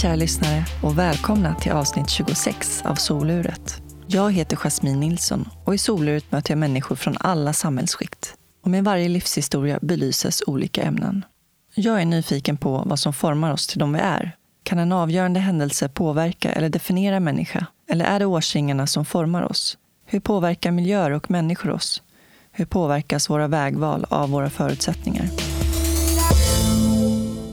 Hej kära lyssnare och välkomna till avsnitt 26 av Soluret. Jag heter Jasmine Nilsson och i Soluret möter jag människor från alla samhällsskikt. Och med varje livshistoria belyses olika ämnen. Jag är nyfiken på vad som formar oss till de vi är. Kan en avgörande händelse påverka eller definiera en människa? Eller är det årsringarna som formar oss? Hur påverkar miljöer och människor oss? Hur påverkas våra vägval av våra förutsättningar?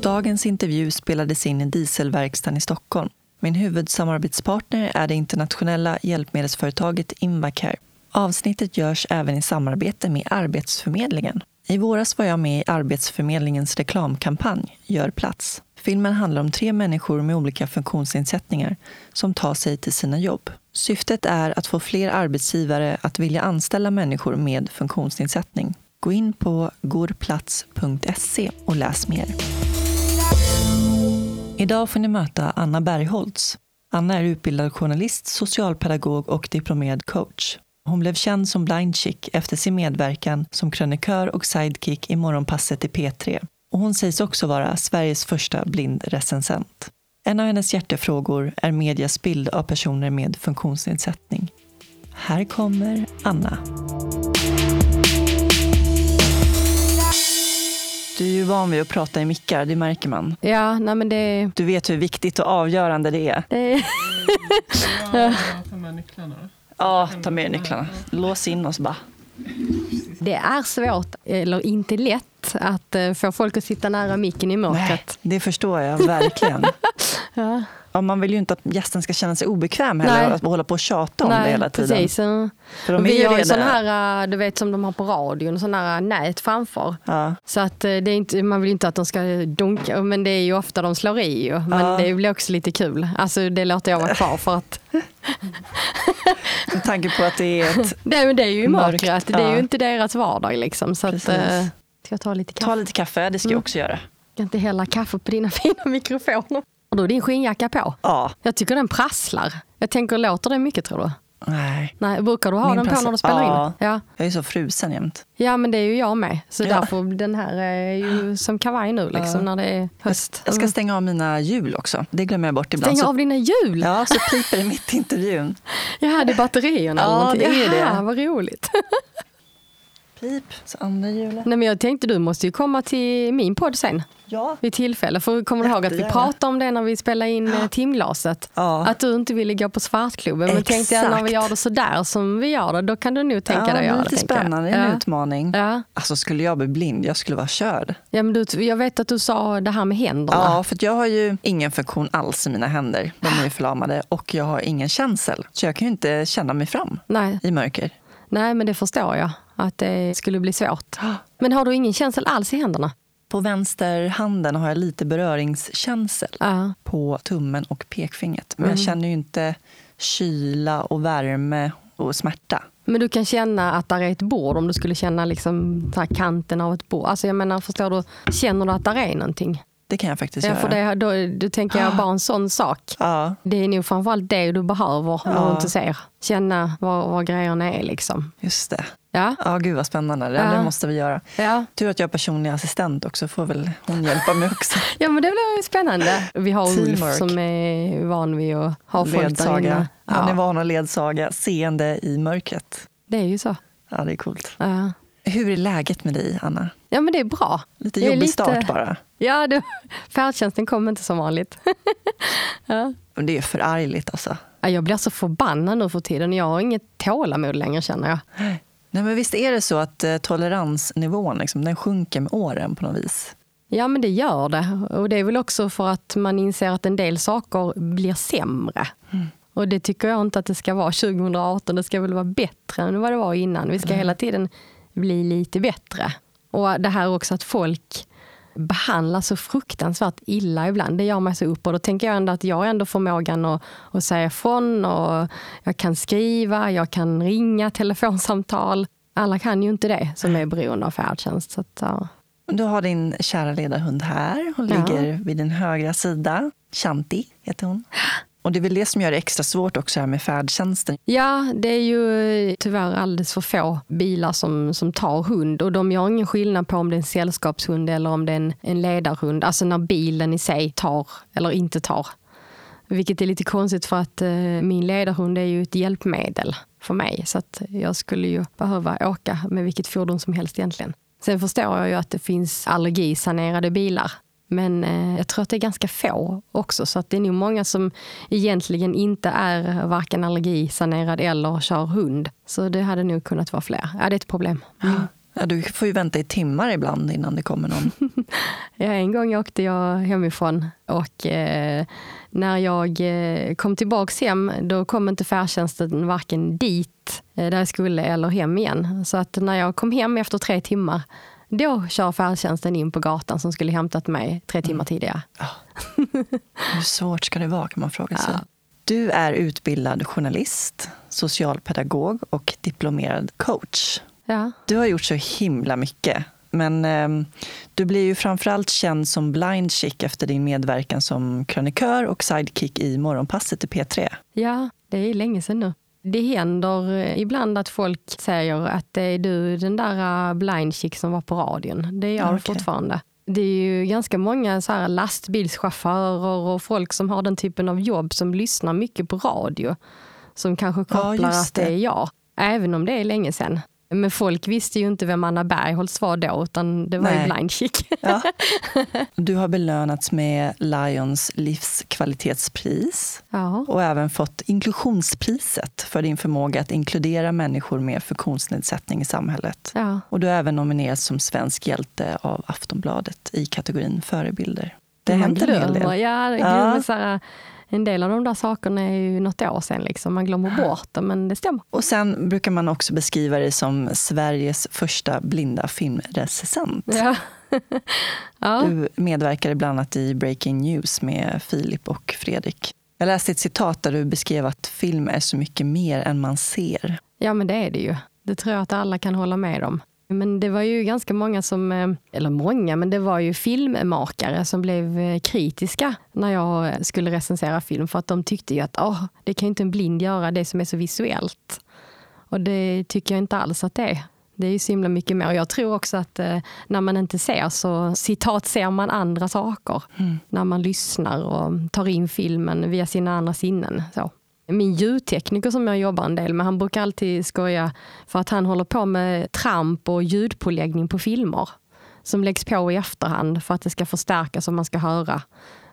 Dagens intervju spelades in i Dieselverkstaden i Stockholm. Min huvudsamarbetspartner är det internationella hjälpmedelsföretaget Invacare. Avsnittet görs även i samarbete med Arbetsförmedlingen. I våras var jag med i Arbetsförmedlingens reklamkampanj Gör plats. Filmen handlar om tre människor med olika funktionsnedsättningar som tar sig till sina jobb. Syftet är att få fler arbetsgivare att vilja anställa människor med funktionsnedsättning. Gå in på gorplats.se och läs mer. Idag får ni möta Anna Bergholtz. Anna är utbildad journalist, socialpedagog och diplomerad coach. Hon blev känd som Blind Chick efter sin medverkan som krönikör och sidekick i Morgonpasset i P3. Och hon sägs också vara Sveriges första blindrecensent. En av hennes hjärtefrågor är medias bild av personer med funktionsnedsättning. Här kommer Anna. Du är ju van vid att prata i mickar, det märker man. Ja, nej men det... Du vet hur viktigt och avgörande det är. det... Ja, ta med nycklarna. Ja, ta med nycklarna. Lås in oss bara. det är svårt, eller inte lätt, att eh, få folk att sitta nära micken i Nej, mörkret. det förstår jag verkligen. Ja. Ja, man vill ju inte att gästen ska känna sig obekväm heller Nej. att hålla på och tjata om det hela tiden. Precis. För de vi har ju sån här, eh, du vet som de har på radion, sån här nät framför. Ja. Så att eh, det är inte, man vill ju inte att de ska dunka, men det är ju ofta de slår i ju. Men Ja. det blir också lite kul. Alltså det låter jag vara kvar för att Med tanke på att det är ett... det, är- det är ju Mörkt, mörkret, det är ju inte deras vardag liksom. Så att, ska jag ta lite kaffe? Ta lite kaffe, det ska jag Mm. också göra. Jag kan inte hälla kaffe på dina fina mikrofoner. Och då är din skinnjacka på. Ja. Jag tycker den prasslar. Jag tänker, låter det mycket tror du? Nej. Nej, brukar du ha Min den på när du spelar Ja. in? Ja. Jag är så frusen jämt. ja, men det är ju jag med. Så Ja. därför, den här är ju som kavaj nu liksom, när det är höst. Jag ska stänga av mina hjul också. Det glömmer jag bort ibland. Stänga av dina hjul? Ja, så piper det mitt i intervjun. Ja, det är batterierna eller Ja, någonting. det är det. Jaha, vad roligt. Pip, så andra hjulet. Nej, men jag tänkte du måste ju komma till min podd sen. Ja. Vid tillfälle. För kommer du ihåg att vi pratade om det när vi spelade in eh, timglaset? Ja. Att du inte ville gå på Svartklubben. Men tänkte jag när vi Exakt. gör det sådär som vi gör det, då kan du nog tänka ja, dig att det är göra lite det. jag. spännande, en ja. utmaning. Ja. Alltså skulle jag bli blind, jag skulle vara körd. Ja, men du, jag vet att du sa det här med händerna. Ja, för jag har ju ingen funktion alls i mina händer. De är ju förlamade och jag har ingen känsel. Så jag kan ju inte känna mig fram Nej, i mörker. nej, men det förstår jag. Att det skulle bli svårt. Men har du ingen känsel alls i händerna? På vänsterhanden har jag lite beröringskänsel Ja. på tummen och pekfingret. Men jag känner ju inte kyla och värme och smärta. Men du kan känna att där är ett bord om du skulle känna liksom kanten av ett bord. Alltså jag menar, förstår du? Känner du att där är någonting? Det kan jag faktiskt Ja, göra. för det, då, då tänker jag bara en sån sak. Ja, Det är nog framförallt det du behöver när Ja. du inte ser. Känna var, var grejerna är liksom. just det. Ja, Ja, gud vad spännande. Det, Ja. det måste vi göra. ja. Tur att jag har personlig assistent också, får väl hon hjälpa mig också. ja men det blir spännande. Vi har Ulf Teamwork. som är van vid att ha folk där inne. Han är Ja, van att ledsaga seende i mörkret. det är ju så. Ja, det är coolt. Ja. Hur är läget med dig, Anna? ja men det är bra. Lite är jobbig lite- start bara. Ja, det, färdtjänsten kom inte som vanligt. ja. Men det är förargligt alltså. Ja, Jag blir så förbannad nu för tiden. Jag har inget tålamod längre känner jag. Nej, men visst är det så att eh, toleransnivån liksom, den sjunker med åren på något vis? Ja, men det gör det. Och det är väl också för att man inser att en del saker blir sämre. Och det tycker jag inte att det ska vara 2018. Det ska väl vara bättre än vad det var innan. Vi ska hela tiden bli lite bättre. Och det här också att folk behandlas så fruktansvärt illa ibland. Det gör mig så upp och då tänker jag ändå att jag har ändå förmågan att, att säga ifrån och jag kan skriva, jag kan ringa telefonsamtal. Alla kan ju inte det som är beroende av färdtjänst. Så att, ja. Du har din kära ledarhund här. Hon Ja. ligger vid din högra sida. Shanti heter hon. Och det är väl det som gör det extra svårt också här med färdtjänsten. Ja, det är ju eh, tyvärr alldeles för få bilar som, som tar hund och de gör ingen skillnad på om det är en sällskapshund eller om det är en, en ledarhund. Alltså när bilen i sig tar eller inte tar. Vilket är lite konstigt för att eh, min ledarhund är ju ett hjälpmedel för mig. Så att jag skulle ju behöva åka med vilket fordon som helst egentligen. Sen förstår jag ju att det finns allergisanerade bilar. Men eh, jag tror att det är ganska få också. Så att det är nog många som egentligen inte är varken allergisanerad eller kör hund. Så det hade nog kunnat vara fler. Ja, det är ett problem. Mm. Ja, du får ju vänta i timmar ibland innan det kommer någon. ja, en gång åkte jag hemifrån och eh, när jag eh, kom tillbaks hem då kom inte färdtjänsten varken dit eh, där jag skulle eller hem igen. Så att när jag kom hem efter tre timmar då kör färdtjänsten in på gatan som skulle hämtat mig tre timmar mm. tidigare. Hur svårt ska det vara kan man fråga sig. Ja. Du är utbildad journalist, socialpedagog och diplomerad coach. Ja. Du har gjort så himla mycket. Men eh, du blir ju framförallt känd som blind chick efter din medverkan som krönikör och sidekick i Morgonpasset i P3. Ja, det är länge sedan nu. Det händer eh, ibland att folk säger att det är du den där eh, blind chick som var på radion. Det är jag okay. fortfarande. Det är ju ganska många så här lastbilschaufförer och folk som har den typen av jobb som lyssnar mycket på radio. Som kanske kopplar ja, det. att det är jag. Även om det är länge sedan. Men folk visste ju inte vem Anna Bergholtz var då, utan det var Nej. ju blind chick. Ja. Du har belönats med Lions livskvalitetspris ja. och även fått inklusionspriset för din förmåga att inkludera människor med funktionsnedsättning i samhället. Ja. Och du har även nominerats som svensk hjälte av Aftonbladet i kategorin förebilder. Det händer en hel del. Ja, ja. En del av de där sakerna är ju något år sedan, liksom. man glömmer bort det, men det stämmer. Och sen brukar man också beskriva det som Sveriges första blinda filmrecensent. Ja. ja. Du medverkade bland annat i Breaking News med Filip och Fredrik. Jag läste ett citat där du beskrev att film är så mycket mer än man ser. Ja, men det är det ju. Det tror jag att alla kan hålla med om. Men det var ju ganska många som, eh, eller många, men det var ju filmmakare som blev eh, kritiska när jag skulle recensera film för att de tyckte ju att oh, det kan inte en blind göra, det som är så visuellt. Och det tycker jag inte alls att det är. Det är ju så himla mycket mer. Och jag tror också att eh, när man inte ser så citat ser man andra saker. Mm. När man lyssnar och tar in filmen via sina andra sinnen. Så min ljudtekniker som jag jobbar en del med, han brukar alltid skoja för att han håller på med tramp och ljudpåläggning på filmer som läggs på i efterhand för att det ska förstärkas och man ska höra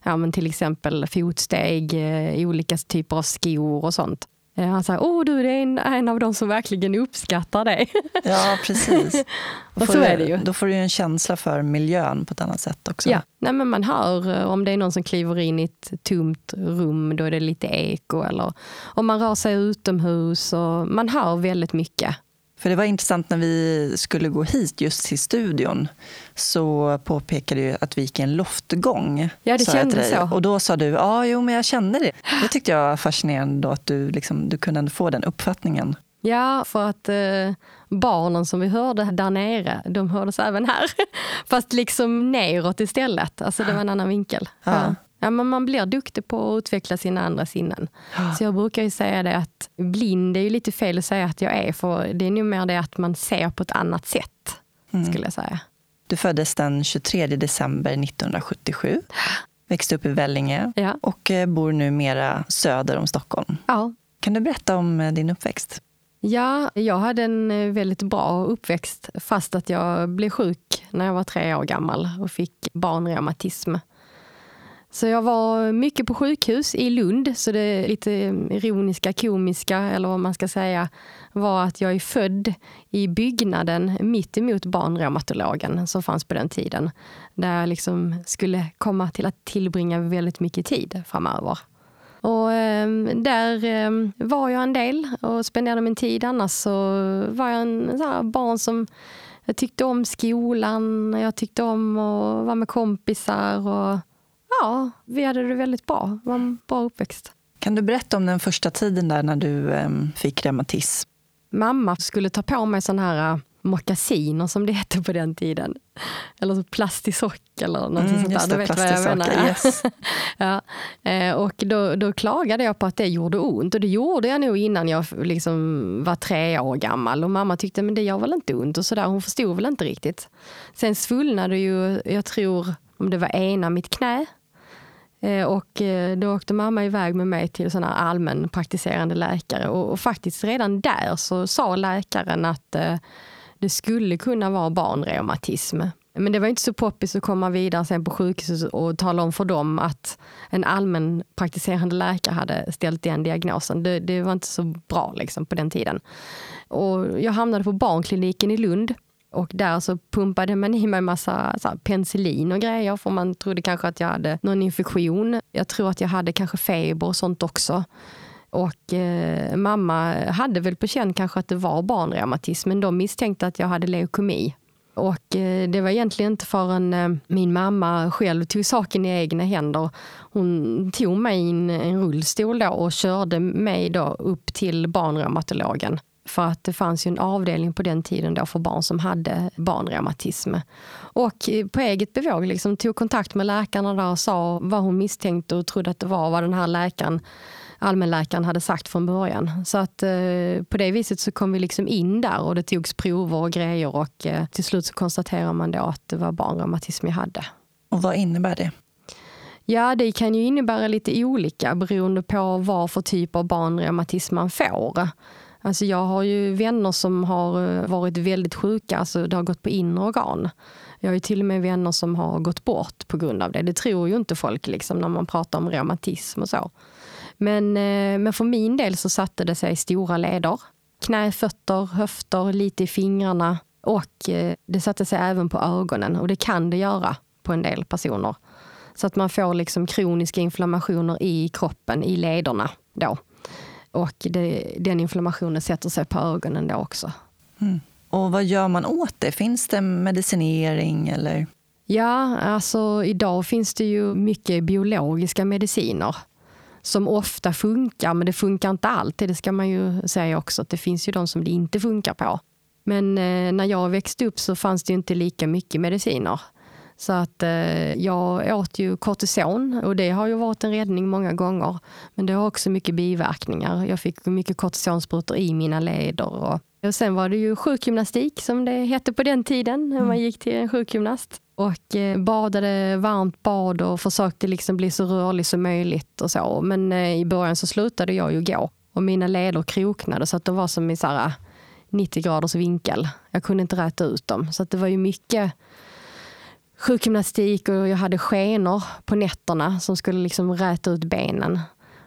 ja, men till exempel fotsteg i olika typer av skor och sånt. Eh, han säger, åh du, det är en, en av de som verkligen uppskattar det. Ja, precis. och så är det ju. Då får du en känsla för miljön på ett annat sätt också. Ja, Nej, men man hör eh, om det är någon som kliver in i ett tomt rum, då är det lite eko. Eller om man rör sig utomhus. Och man hör väldigt mycket. För det var intressant när vi skulle gå hit just till studion så påpekade du att vi gick en loftgång. Ja, det kändes så. Och då sa du, ja, jo, men jag kände det. Det tyckte jag var fascinerande då, att du, liksom, du kunde få den uppfattningen. Ja, för att eh, barnen som vi hörde där nere, de hördes även här. Fast liksom neråt istället. Alltså det var en annan vinkel. Ja. Ja. Ja, men man blir duktig på att utveckla sina andra sinnen. Så jag brukar ju säga det att blind är ju lite fel att säga att jag är, för det är nog mer det att man ser på ett annat sätt, mm. skulle jag säga. Du föddes den 23 december 1977, växte upp i Vellinge ja. och eh, bor numera söder om Stockholm. Ja. Kan du berätta om eh, din uppväxt? Ja, jag hade en eh, väldigt bra uppväxt fast att jag blev sjuk när jag var tre år gammal och fick barnreumatism. Så jag var mycket på sjukhus i Lund, så det lite ironiska, komiska eller vad man ska säga var att jag är född i byggnaden mitt emot barnreumatologen som fanns på den tiden. Där jag liksom skulle komma till att tillbringa väldigt mycket tid framöver. Och eh, där eh, var jag en del och spenderade min tid. Annars så var jag en så barn som jag tyckte om skolan, jag tyckte om att vara med kompisar. Och, ja, vi hade det väldigt bra. Det var en bra uppväxt. Kan du berätta om den första tiden där när du eh, fick reumatism? Mamma skulle ta på mig sån här mockasiner som det hette på den tiden. Eller så plastisock eller något Mm, sånt just där. Du vet vad jag menar. yes. ja. Eh, Och då, då klagade jag på att det gjorde ont och det gjorde jag nog innan jag liksom var tre år gammal och mamma tyckte men det gör väl inte ont och sådär. Hon förstod väl inte riktigt. Sen svullnade ju, jag tror om det var ena mitt knä Eh, och eh, då åkte mamma iväg med mig till sån allmän praktiserande läkare och, och faktiskt redan där så sa läkaren att eh, det skulle kunna vara barnreumatism. Men det var inte så poppis att komma vidare sen på sjukhuset och tala om för dem att en allmän praktiserande läkare hade ställt den diagnosen. Det, det var inte så bra liksom, på den tiden. Och jag hamnade på barnkliniken i Lund och där så pumpade man i mig massa så här, penicillin och grejer för man trodde kanske att jag hade någon infektion. Jag tror att jag hade kanske feber och sånt också. Och eh, mamma hade väl på känn kanske att det var barnreumatism men de misstänkte att jag hade leukemi. Och eh, det var egentligen inte förrän eh, min mamma själv tog saken i egna händer. Hon tog mig i en, en rullstol då och körde mig då upp till barnreumatologen. För att det fanns ju en avdelning på den tiden då för barn som hade barnreumatism. Och på eget bevåg liksom tog kontakt med läkarna där och sa vad hon misstänkte och trodde att det var vad den här läkaren allmänläkaren hade sagt från början. Så att eh, på det viset så kom vi liksom in där och det togs prover och grejer och eh, till slut så konstaterar man då att det var barnreumatism jag hade. Och vad innebär det? Ja, det kan ju innebära lite olika beroende på vad för typ av barnreumatism man får. Alltså jag har ju vänner som har eh, varit väldigt sjuka, alltså det har gått på inre organ. Jag har ju till och med vänner som har gått bort på grund av det. Det tror ju inte folk liksom, när man pratar om reumatism och så. Men, eh, men för min del så satte det sig i stora leder. Knä, fötter, höfter, lite i fingrarna och eh, det satte sig även på ögonen och det kan det göra på en del personer. Så att man får liksom kroniska inflammationer i kroppen, i lederna då. Och det, den inflammationen sätter sig på ögonen då också. Och vad gör man åt det? Finns det medicinering eller? Ja, alltså idag finns det ju mycket biologiska mediciner som ofta funkar, men det funkar inte alltid. Det ska man ju säga också, att det finns ju de som det inte funkar på. Men eh, när jag växte upp så fanns det ju inte lika mycket mediciner. Så att eh, jag åt ju kortison och det har ju varit en räddning många gånger. Men det har också mycket biverkningar. Jag fick mycket kortisonsprutor i mina leder. Och, och sen var det ju sjukgymnastik som det hette på den tiden när man gick till en sjukgymnast. Och eh, badade varmt bad och försökte liksom bli så rörlig som möjligt och så. Men eh, i början så slutade jag ju gå och mina leder kroknade så att de var som i så här 90 graders vinkel. Jag kunde inte räta ut dem. Så att det var ju mycket sjukgymnastik och jag hade skenor på nätterna som skulle liksom räta ut benen.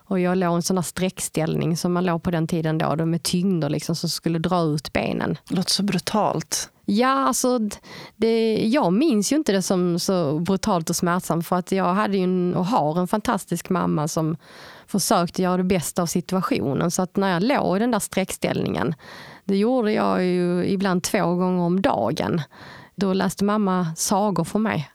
Och jag låg i en sån här sträckställning som man låg på den tiden då, då med tyngder liksom som skulle dra ut benen. Det låter så brutalt. Ja, alltså, det, jag minns ju inte det som så brutalt och smärtsamt för att jag hade en, och har en fantastisk mamma som försökte göra det bästa av situationen. Så att när jag låg i den där sträckställningen, det gjorde jag ju ibland två gånger om dagen. Då läste mamma sagor för mig.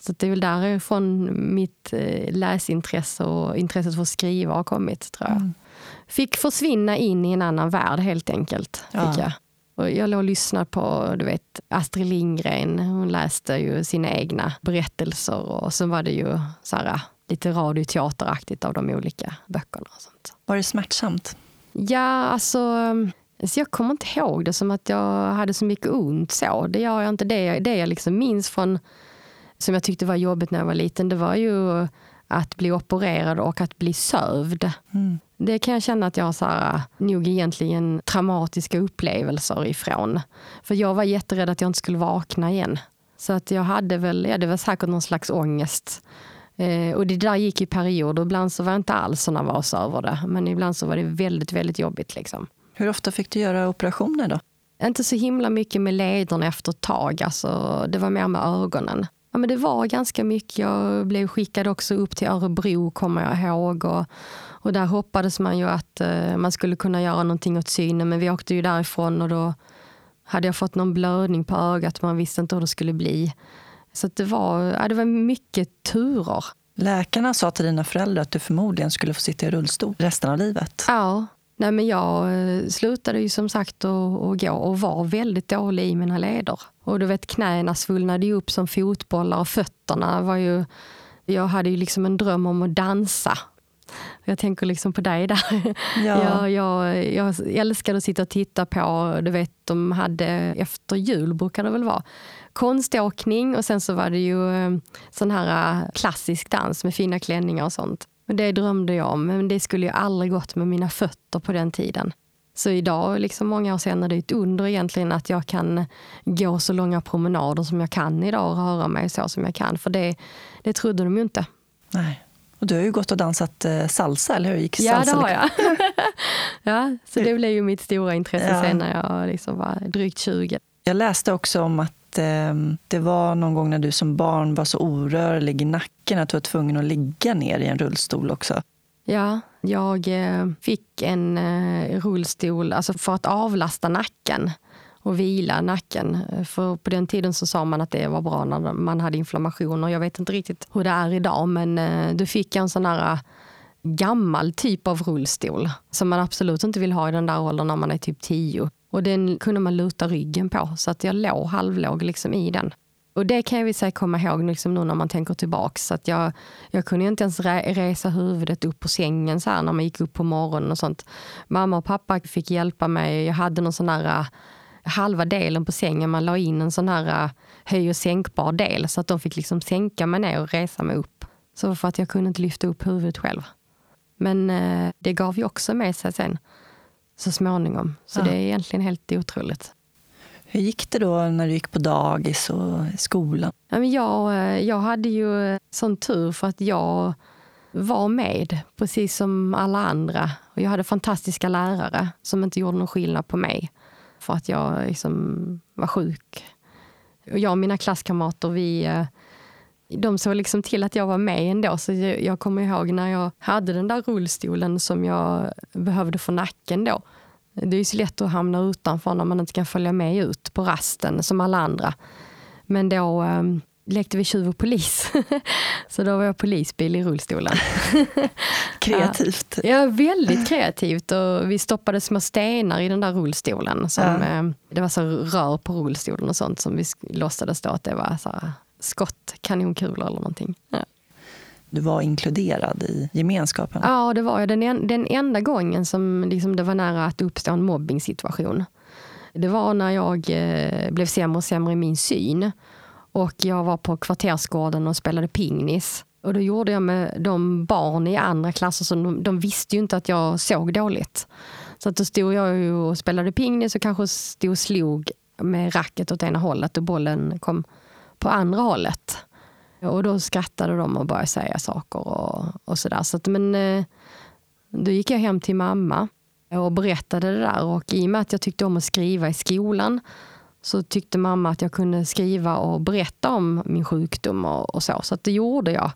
Så det är väl därifrån mitt eh, läsintresse och intresset för att skriva har kommit, tror jag. Fick försvinna in i en annan värld helt enkelt. Fick Ja. jag. Och jag låg och lyssnade på du vet, Astrid Lindgren. Hon läste ju sina egna berättelser och sen var det ju så här, lite radioteateraktigt av de olika böckerna. Och sånt. Var det smärtsamt? Ja, alltså, alltså jag kommer inte ihåg det som att jag hade så mycket ont så. Det gör jag inte. Det, det jag liksom minns från, som jag tyckte var jobbigt när jag var liten, det var ju att bli opererad och att bli sövd. Det kan jag känna att jag har så här, nog egentligen traumatiska upplevelser ifrån. För jag var jätterädd att jag inte skulle vakna igen. Så att jag hade väl, ja, det var säkert någon slags ångest. Eh, och det där gick i perioder. Ibland så var jag inte alls så nervös över det. Men ibland så var det väldigt, väldigt jobbigt. Liksom. Hur ofta fick du göra operationer då? Inte så himla mycket med lederna efter ett tag. Alltså, det var mer med ögonen. Ja, men det var ganska mycket. Jag blev skickad också upp till Örebro, kommer jag ihåg. Och, och där hoppades man ju att eh, man skulle kunna göra någonting åt synen. Men vi åkte ju därifrån och då hade jag fått någon blödning på ögat. Man visste inte hur det skulle bli. Så det, var, ja, det var mycket turer. Läkarna sa till dina föräldrar att du förmodligen skulle få sitta i rullstol resten av livet. Ja, Nej, men jag eh, slutade ju som sagt att gå och var väldigt dålig i mina leder. Och du vet knäna svullnade ju upp som fotbollar och fötterna var ju... Jag hade ju liksom en dröm om att dansa. Jag tänker liksom på dig där. Ja. Jag, jag, jag älskade att sitta och titta på, du vet de hade efter jul brukar det väl vara, konståkning och sen så var det ju eh, sån här eh, klassisk dans med fina klänningar och sånt. Det drömde jag om, men det skulle ju aldrig gått med mina fötter på den tiden. Så idag, liksom många år senare, det är ett under egentligen att jag kan gå så långa promenader som jag kan idag och röra mig så som jag kan. För det, det trodde de ju inte. Nej. Och du har ju gått och dansat eh, salsa, eller hur? Gick ja, det har jag. ja, så det blev ju mitt stora intresse ja. sen när jag liksom var drygt 20. Jag läste också om att eh, det var någon gång när du som barn var så orörlig i nacken att du var tvungen att ligga ner i en rullstol också. Ja, jag eh, fick en eh, rullstol alltså för att avlasta nacken och vila nacken. För på den tiden så sa man att det var bra när man hade inflammationer. Jag vet inte riktigt hur det är idag men eh, du fick en sån här eh, gammal typ av rullstol som man absolut inte vill ha i den där åldern när man är typ tio. Och den kunde man luta ryggen på så att jag låg halvlåg liksom i den. Och det kan jag väl säga komma ihåg liksom nu när man tänker tillbaks. Att jag, jag kunde inte ens resa huvudet upp på sängen så här när man gick upp på morgonen och sånt. Mamma och pappa fick hjälpa mig. Jag hade någon sån här eh, halva delen på sängen. Man la in en sån här eh, höj och sänkbar del så att de fick liksom sänka mig ner och resa mig upp. Så för att jag kunde inte lyfta upp huvudet själv. Men eh, det gav ju också med sig sen så småningom. Så ja. det är egentligen helt otroligt. Hur gick det då när du gick på dagis och skolan? Jag, eh, jag hade ju sån tur för att jag var med, precis som alla andra. Och jag hade fantastiska lärare som inte gjorde någon skillnad på mig för att jag liksom var sjuk. Och jag och mina klasskamrater, vi, eh, de såg liksom till att jag var med ändå. Så jag kommer ihåg när jag hade den där rullstolen som jag behövde för nacken då. Det är så lätt att hamna utanför när man inte kan följa med ut på rasten som alla andra. Men då um, lekte vi tjuv och polis. så då var jag polisbil i rullstolen. kreativt. Ja, väldigt kreativt. Och vi stoppade små stenar i den där rullstolen. Som, ja. um, det var så rör på rullstolen och sånt som vi låtsades då att det var så här, skott, kanonkulor eller någonting. Ja du var inkluderad i gemenskapen? Ja, det var jag. Den, en, den enda gången som liksom det var nära att uppstå en mobbningssituation. Det var när jag eh, blev sämre och sämre i min syn. Och jag var på kvartersgården och spelade pingnis. Och då gjorde jag med de barn i andra klasser, så de, de visste ju inte att jag såg dåligt. Så att då stod jag och spelade pingnis och kanske stod och slog med racket åt ena hållet och bollen kom på andra hållet. Och då skrattade de och började säga saker och, och sådär. Så att, men eh, då gick jag hem till mamma och berättade det där. Och i och med att jag tyckte om att skriva i skolan så tyckte mamma att jag kunde skriva och berätta om min sjukdom och, och så. Så att det gjorde jag.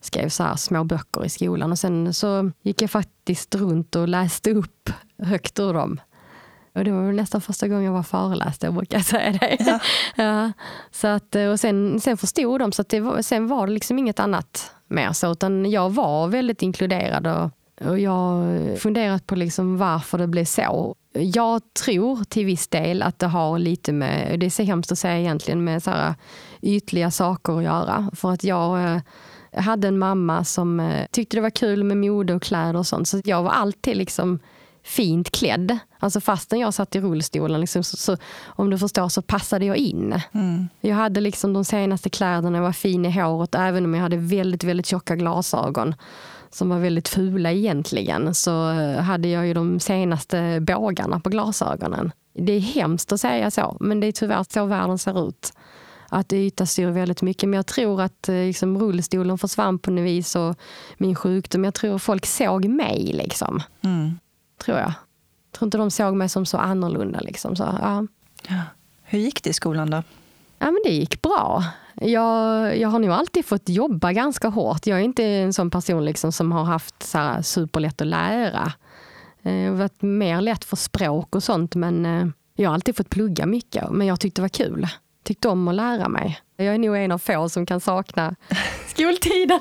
Skrev så här små böcker i skolan och sen så gick jag faktiskt runt och läste upp högt ur dem och det var väl nästan första gången jag var föreläst, jag brukar säga det. Ja. ja. Så att, och sen, sen förstod de, så att det var, sen var det liksom inget annat mer. Så, utan jag var väldigt inkluderad och, och jag funderat på liksom varför det blev så. Jag tror till viss del att det har lite med, det är så hemskt att säga egentligen, med så här ytliga saker att göra. För att jag eh, hade en mamma som eh, tyckte det var kul med mode och kläder och sånt. Så jag var alltid liksom fint klädd. Alltså fastän jag satt i rullstolen, liksom, så, så, om du förstår så passade jag in. Mm. Jag hade liksom de senaste kläderna, jag var fin i håret, även om jag hade väldigt, väldigt tjocka glasögon som var väldigt fula egentligen, så eh, hade jag ju de senaste bågarna på glasögonen. Det är hemskt att säga så, men det är tyvärr så världen ser ut. Att yta styr väldigt mycket. Men jag tror att eh, liksom, rullstolen försvann på något vis och min sjukdom. Jag tror folk såg mig. Liksom. Mm tror jag. Jag tror inte de såg mig som så annorlunda. Liksom. Så, ja. Ja. Hur gick det i skolan då? Ja, men det gick bra. Jag, jag har nog alltid fått jobba ganska hårt. Jag är inte en sån person liksom som har haft så här superlätt att lära. Eh, det har varit mer lätt för språk och sånt men eh, jag har alltid fått plugga mycket. Men jag tyckte det var kul. Tyckte om att lära mig. Jag är nog en av få som kan sakna skoltiden.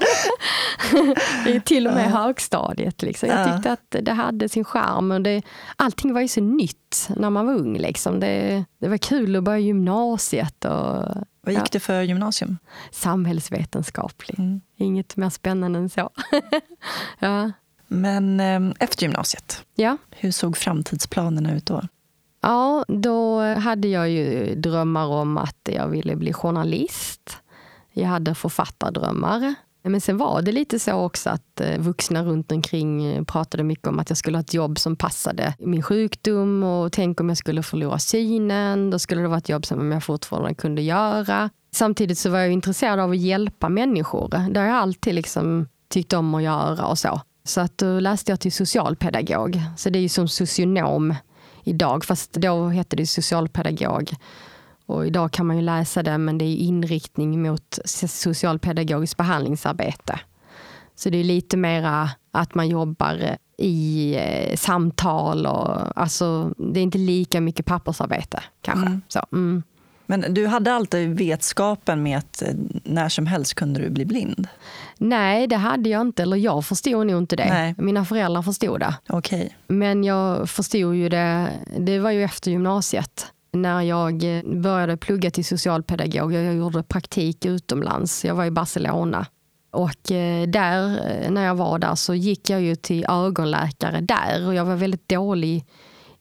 till och med högstadiet. Liksom. Jag tyckte att det hade sin charm. Och det, allting var ju så nytt när man var ung. Liksom. Det, det var kul att börja gymnasiet. Och, Vad gick ja. det för gymnasium? Samhällsvetenskaplig. Mm. Inget mer spännande än så. ja. Men eh, efter gymnasiet, ja. hur såg framtidsplanerna ut då? Ja, då hade jag ju drömmar om att jag ville bli journalist. Jag hade författardrömmar. Men sen var det lite så också att eh, vuxna runt omkring eh, pratade mycket om att jag skulle ha ett jobb som passade min sjukdom och tänk om jag skulle förlora synen, då skulle det vara ett jobb som jag fortfarande kunde göra. Samtidigt så var jag intresserad av att hjälpa människor. Det har jag alltid liksom tyckt om att göra och så. Så att då läste jag till socialpedagog. Så det är ju som socionom idag, fast då hette det socialpedagog. Och idag kan man ju läsa det, men det är inriktning mot socialpedagogiskt behandlingsarbete. Så det är lite mera att man jobbar i eh, samtal och alltså, det är inte lika mycket pappersarbete kanske. Mm. Så, mm. Men du hade alltid vetskapen med att eh, när som helst kunde du bli blind? Nej, det hade jag inte. Eller jag förstod nog inte det. Nej. Mina föräldrar förstod det. Okay. Men jag förstod ju det, det var ju efter gymnasiet. När jag började plugga till socialpedagog. Jag gjorde praktik utomlands. Jag var i Barcelona. Och eh, där, eh, när jag var där så gick jag ju till ögonläkare där och jag var väldigt dålig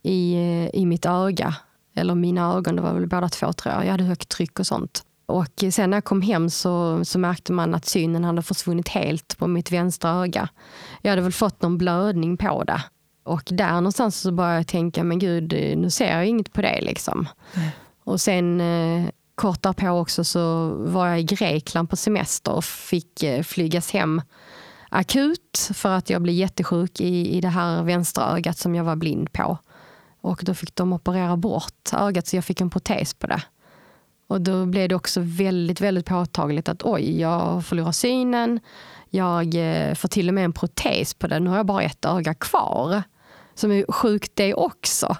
i, i mitt öga eller mina ögon, det var väl båda två tror jag. Jag hade högt tryck och sånt. Och sen när jag kom hem så, så märkte man att synen hade försvunnit helt på mitt vänstra öga. Jag hade väl fått någon blödning på det. Och där någonstans så började jag tänka, men gud, nu ser jag inget på det. liksom. Mm. Och sen eh, kort därpå också så var jag i Grekland på semester och fick eh, flygas hem akut för att jag blev jättesjuk i, i det här vänstra ögat som jag var blind på. Och då fick de operera bort ögat så jag fick en protes på det. Och då blev det också väldigt, väldigt påtagligt att oj, jag förlorar synen. Jag eh, får till och med en protes på det. Nu har jag bara ett öga kvar. Som är sjukt det också.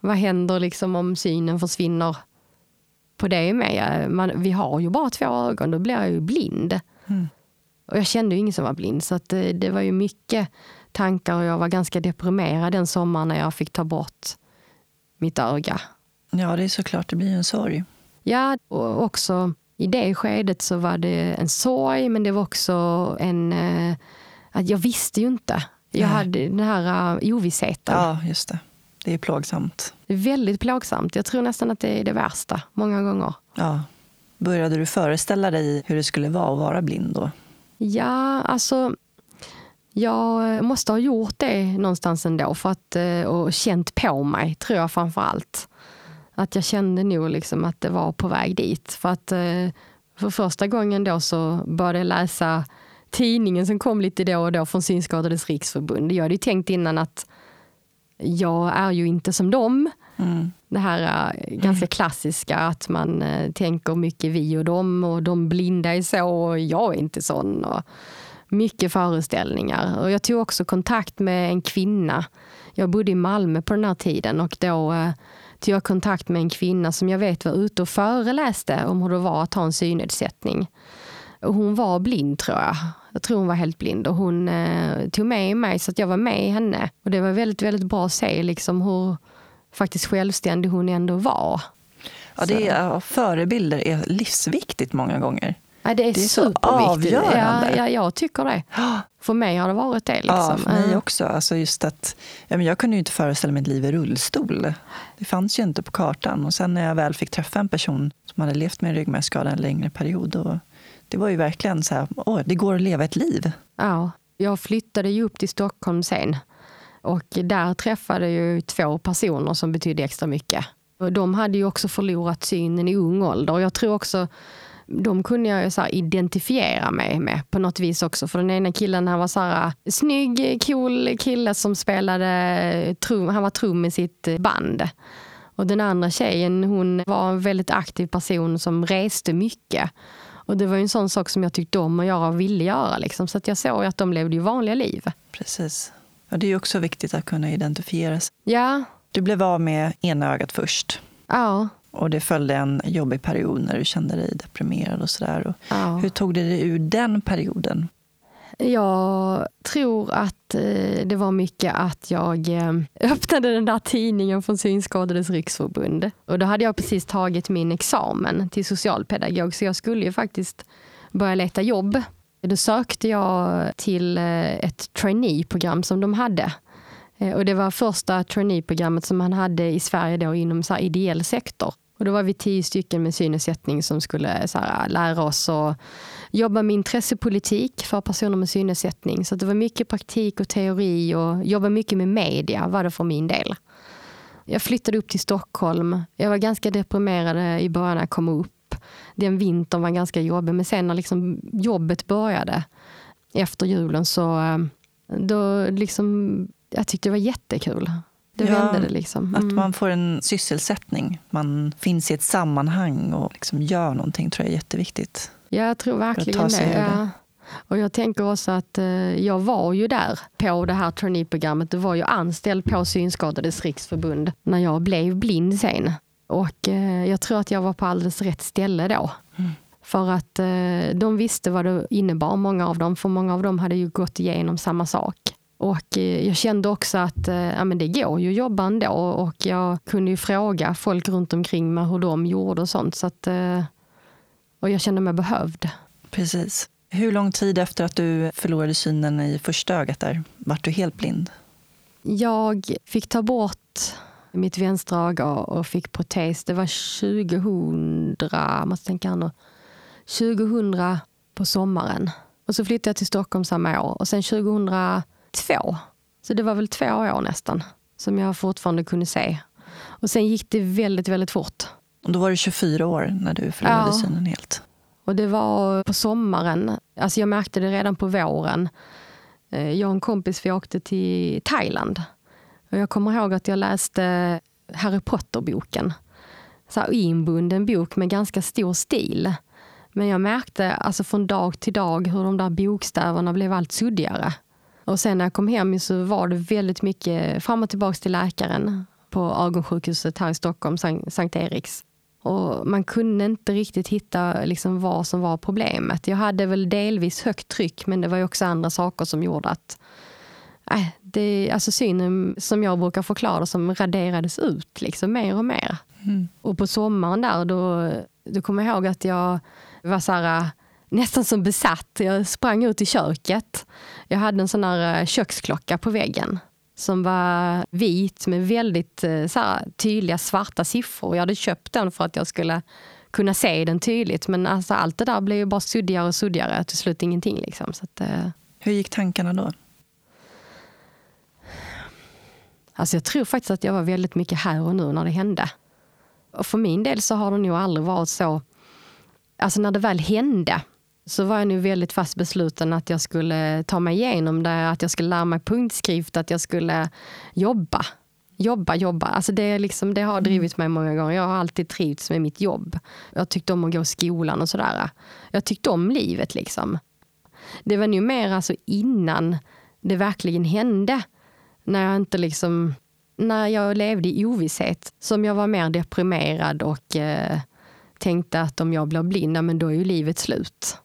Vad händer liksom om synen försvinner på det med? Man, vi har ju bara två ögon, då blir jag ju blind. Mm. Och jag kände ju ingen som var blind, så det, det var ju mycket tankar och jag var ganska deprimerad den sommaren när jag fick ta bort mitt öga. Ja, det är såklart, det blir en sorg. Ja, och också i det skedet så var det en sorg, men det var också en... Eh, att jag visste ju inte. Jag Nej. hade den här uh, ovissheten. Ja, just det. Det är plågsamt. Väldigt plågsamt. Jag tror nästan att det är det värsta, många gånger. Ja. Började du föreställa dig hur det skulle vara att vara blind då? Ja, alltså jag måste ha gjort det någonstans ändå för att, eh, och känt på mig, tror jag framför allt. Att jag kände nog liksom att det var på väg dit. För att eh, för första gången då så började jag läsa tidningen som kom lite då och då från Synskadades riksförbund. Jag hade ju tänkt innan att jag är ju inte som dem. Mm. Det här uh, ganska klassiska att man uh, tänker mycket vi och dem och de blinda är så och jag är inte sån. Och, mycket föreställningar. Och jag tog också kontakt med en kvinna. Jag bodde i Malmö på den här tiden och då tog jag kontakt med en kvinna som jag vet var ute och föreläste om hur det var att ha en synnedsättning. Och hon var blind tror jag. Jag tror hon var helt blind och hon eh, tog med mig så att jag var med henne. Och det var väldigt, väldigt bra att se liksom hur faktiskt självständig hon ändå var. Ja, det är, förebilder är livsviktigt många gånger. Ja, det är, det är så avgörande. Ja, ja, jag tycker det. För mig har det varit det. Liksom. Ja, för mig också. Alltså just att, ja, men jag kunde ju inte föreställa mig ett liv i rullstol. Det fanns ju inte på kartan. Och sen när jag väl fick träffa en person som hade levt med en ryggmärgsskada en längre period, då, det var ju verkligen så här, åh, det går att leva ett liv. Ja, jag flyttade ju upp till Stockholm sen. Och där träffade jag två personer som betydde extra mycket. Och de hade ju också förlorat synen i ung ålder. Jag tror också de kunde jag så identifiera mig med på något vis också. För den ena killen han var så här, snygg, cool kille som spelade trum, han var trum i sitt band. Och den andra tjejen hon var en väldigt aktiv person som reste mycket. Och det var en sån sak som jag tyckte om att göra och ville göra. Liksom. Så att jag såg att de levde ju vanliga liv. Precis. Och det är också viktigt att kunna identifiera sig. Ja. Du blev av med ena ögat först. Ja. Och det följde en jobbig period när du kände dig deprimerad och sådär. Ja. Hur tog du dig ur den perioden? Jag tror att eh, det var mycket att jag eh, öppnade den där tidningen från Synskadades riksförbund. Och då hade jag precis tagit min examen till socialpedagog så jag skulle ju faktiskt börja leta jobb. Då sökte jag till eh, ett traineeprogram som de hade. Och det var första traineeprogrammet som man hade i Sverige då inom så här ideell sektor. Och då var vi tio stycken med synnedsättning som skulle eh, så här, lära oss att jobba med intressepolitik för personer med synnedsättning. Så det var mycket praktik och teori och jobba mycket med media var det för min del. Jag flyttade upp till Stockholm. Jag var ganska deprimerad eh, i början när jag kom upp. Den vintern var ganska jobbig men sen när liksom jobbet började efter julen så eh, då liksom, jag tyckte det var jättekul. Det Ja, vände det liksom. Att Mm. man får en sysselsättning. Man finns i ett sammanhang och liksom gör någonting tror jag är jätteviktigt. Ja, jag tror verkligen det. Ja. Och jag tänker också att eh, jag var ju där på det här traineeprogrammet. Det var ju anställd på Synskadades riksförbund när jag blev blind sen. Och eh, jag tror att jag var på alldeles rätt ställe då. Mm. För att eh, de visste vad det innebar, många av dem. För många av dem hade ju gått igenom samma sak. Och eh, jag kände också att eh, ja, men det går ju att jobba ändå. Och jag kunde ju fråga folk runt omkring mig hur de gjorde och sånt. Så att, eh, och jag kände mig behövd. Precis. Hur lång tid efter att du förlorade synen i första ögat där, vart du helt blind? Jag fick ta bort mitt vänstra öga och fick protes. Det var 2000, måste tänka här nu, 2000 på sommaren. Och så flyttade jag till Stockholm samma år. Och sen 2002, så det var väl två år nästan, som jag fortfarande kunde se. Och sen gick det väldigt, väldigt fort. Och då var du 24 år när du förlorade Ja. synen helt. Och det var på sommaren. Alltså jag märkte det redan på våren. Eh, Jag och en kompis vi åkte till Thailand. Och jag kommer ihåg att jag läste Harry Potter-boken. Så här inbunden bok med ganska stor stil. Men jag märkte alltså från dag till dag hur de där bokstäverna blev allt suddigare. Och sen när jag kom hem så var det väldigt mycket fram och tillbaka till läkaren på ögonsjukhuset här i Stockholm, Sankt Eriks. Och man kunde inte riktigt hitta liksom vad som var problemet. Jag hade väl delvis högt tryck men det var ju också andra saker som gjorde att äh, det, alltså synen som jag brukar förklara som raderades ut liksom mer och mer. Mm. Och på sommaren där då, då kommer jag ihåg att jag var så här, nästan som besatt. Jag sprang ut i köket. Jag hade en sån här äh, köksklocka på väggen som var vit med väldigt eh, så här, tydliga svarta siffror. Jag hade köpt den för att jag skulle kunna se den tydligt. Men alltså, allt det där blev ju bara suddigare och suddigare. Till slut ingenting. Liksom. Så att, eh, Hur gick tankarna då? alltså jag tror faktiskt att jag var väldigt mycket här och nu när det hände. Och för min del så har det nog aldrig varit så... Alltså när det väl hände så var jag nu väldigt fast besluten att jag skulle ta mig igenom det, att jag skulle lära mig punktskrift, att jag skulle jobba. Jobba, jobba. Alltså det, är liksom, det har drivit mig många gånger. Jag har alltid trivts med mitt jobb. Jag tyckte om att gå i skolan och sådär. Jag tyckte om livet liksom. Det var nu mer alltså innan det verkligen hände. När jag inte liksom när jag levde i ovisshet som jag var mer deprimerad och eh, tänkte att om jag blir blind, men då är ju livet slut.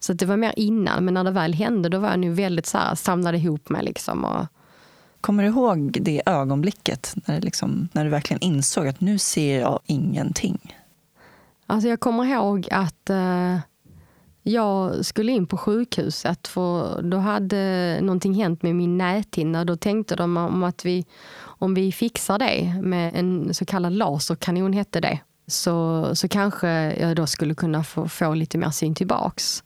Så det var mer innan, men när det väl hände då var jag nu väldigt så här, samlade ihop mig. Liksom och, Kommer du ihåg det ögonblicket när, liksom, när du verkligen insåg att nu ser jag ingenting? Alltså jag kommer ihåg att eh, jag skulle in på sjukhuset för då hade någonting hänt med min näthinna. Då tänkte de om att vi, om vi fixar det med en så kallad laserkanon hette det, så, så kanske jag då skulle kunna få, få lite mer syn tillbaks.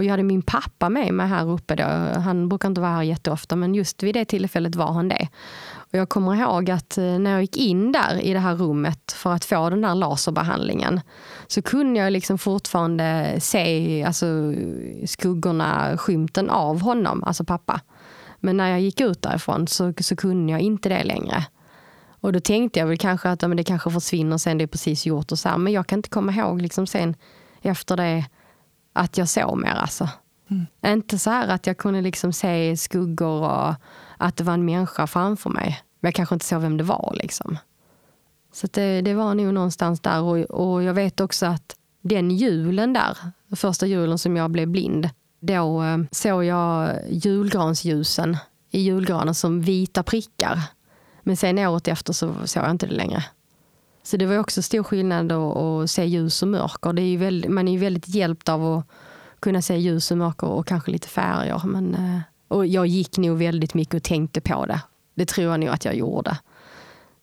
Och jag hade min pappa med mig här uppe. Då. Han brukar inte vara här jätteofta men just vid det tillfället var han det. Och jag kommer ihåg att eh, när jag gick in där i det här rummet för att få den här laserbehandlingen så kunde jag liksom fortfarande se alltså, skuggorna, skymten av honom, alltså pappa. Men när jag gick ut därifrån så, så kunde jag inte det längre. Och då tänkte jag väl kanske att ja, men det kanske försvinner sen det är precis gjort och så här. Men jag kan inte komma ihåg liksom sen efter det att jag såg mer alltså. Inte så här att jag kunde liksom se skuggor och att det var en människa framför mig. Men jag kanske inte såg vem det var liksom. Så det, det var nog någonstans där. Och, och jag vet också att den julen där, första julen som jag blev blind, då eh, såg jag julgransljusen i julgranen som vita prickar. Men sen året efter så såg jag inte det längre. Så det var också stor skillnad att, se ljus och mörker. Det är väldigt, man är ju väldigt hjälpt av att kunna se ljus och mörker och kanske lite färger. Men, eh, och jag gick nog väldigt mycket och tänkte på det. Det tror jag nog att jag gjorde.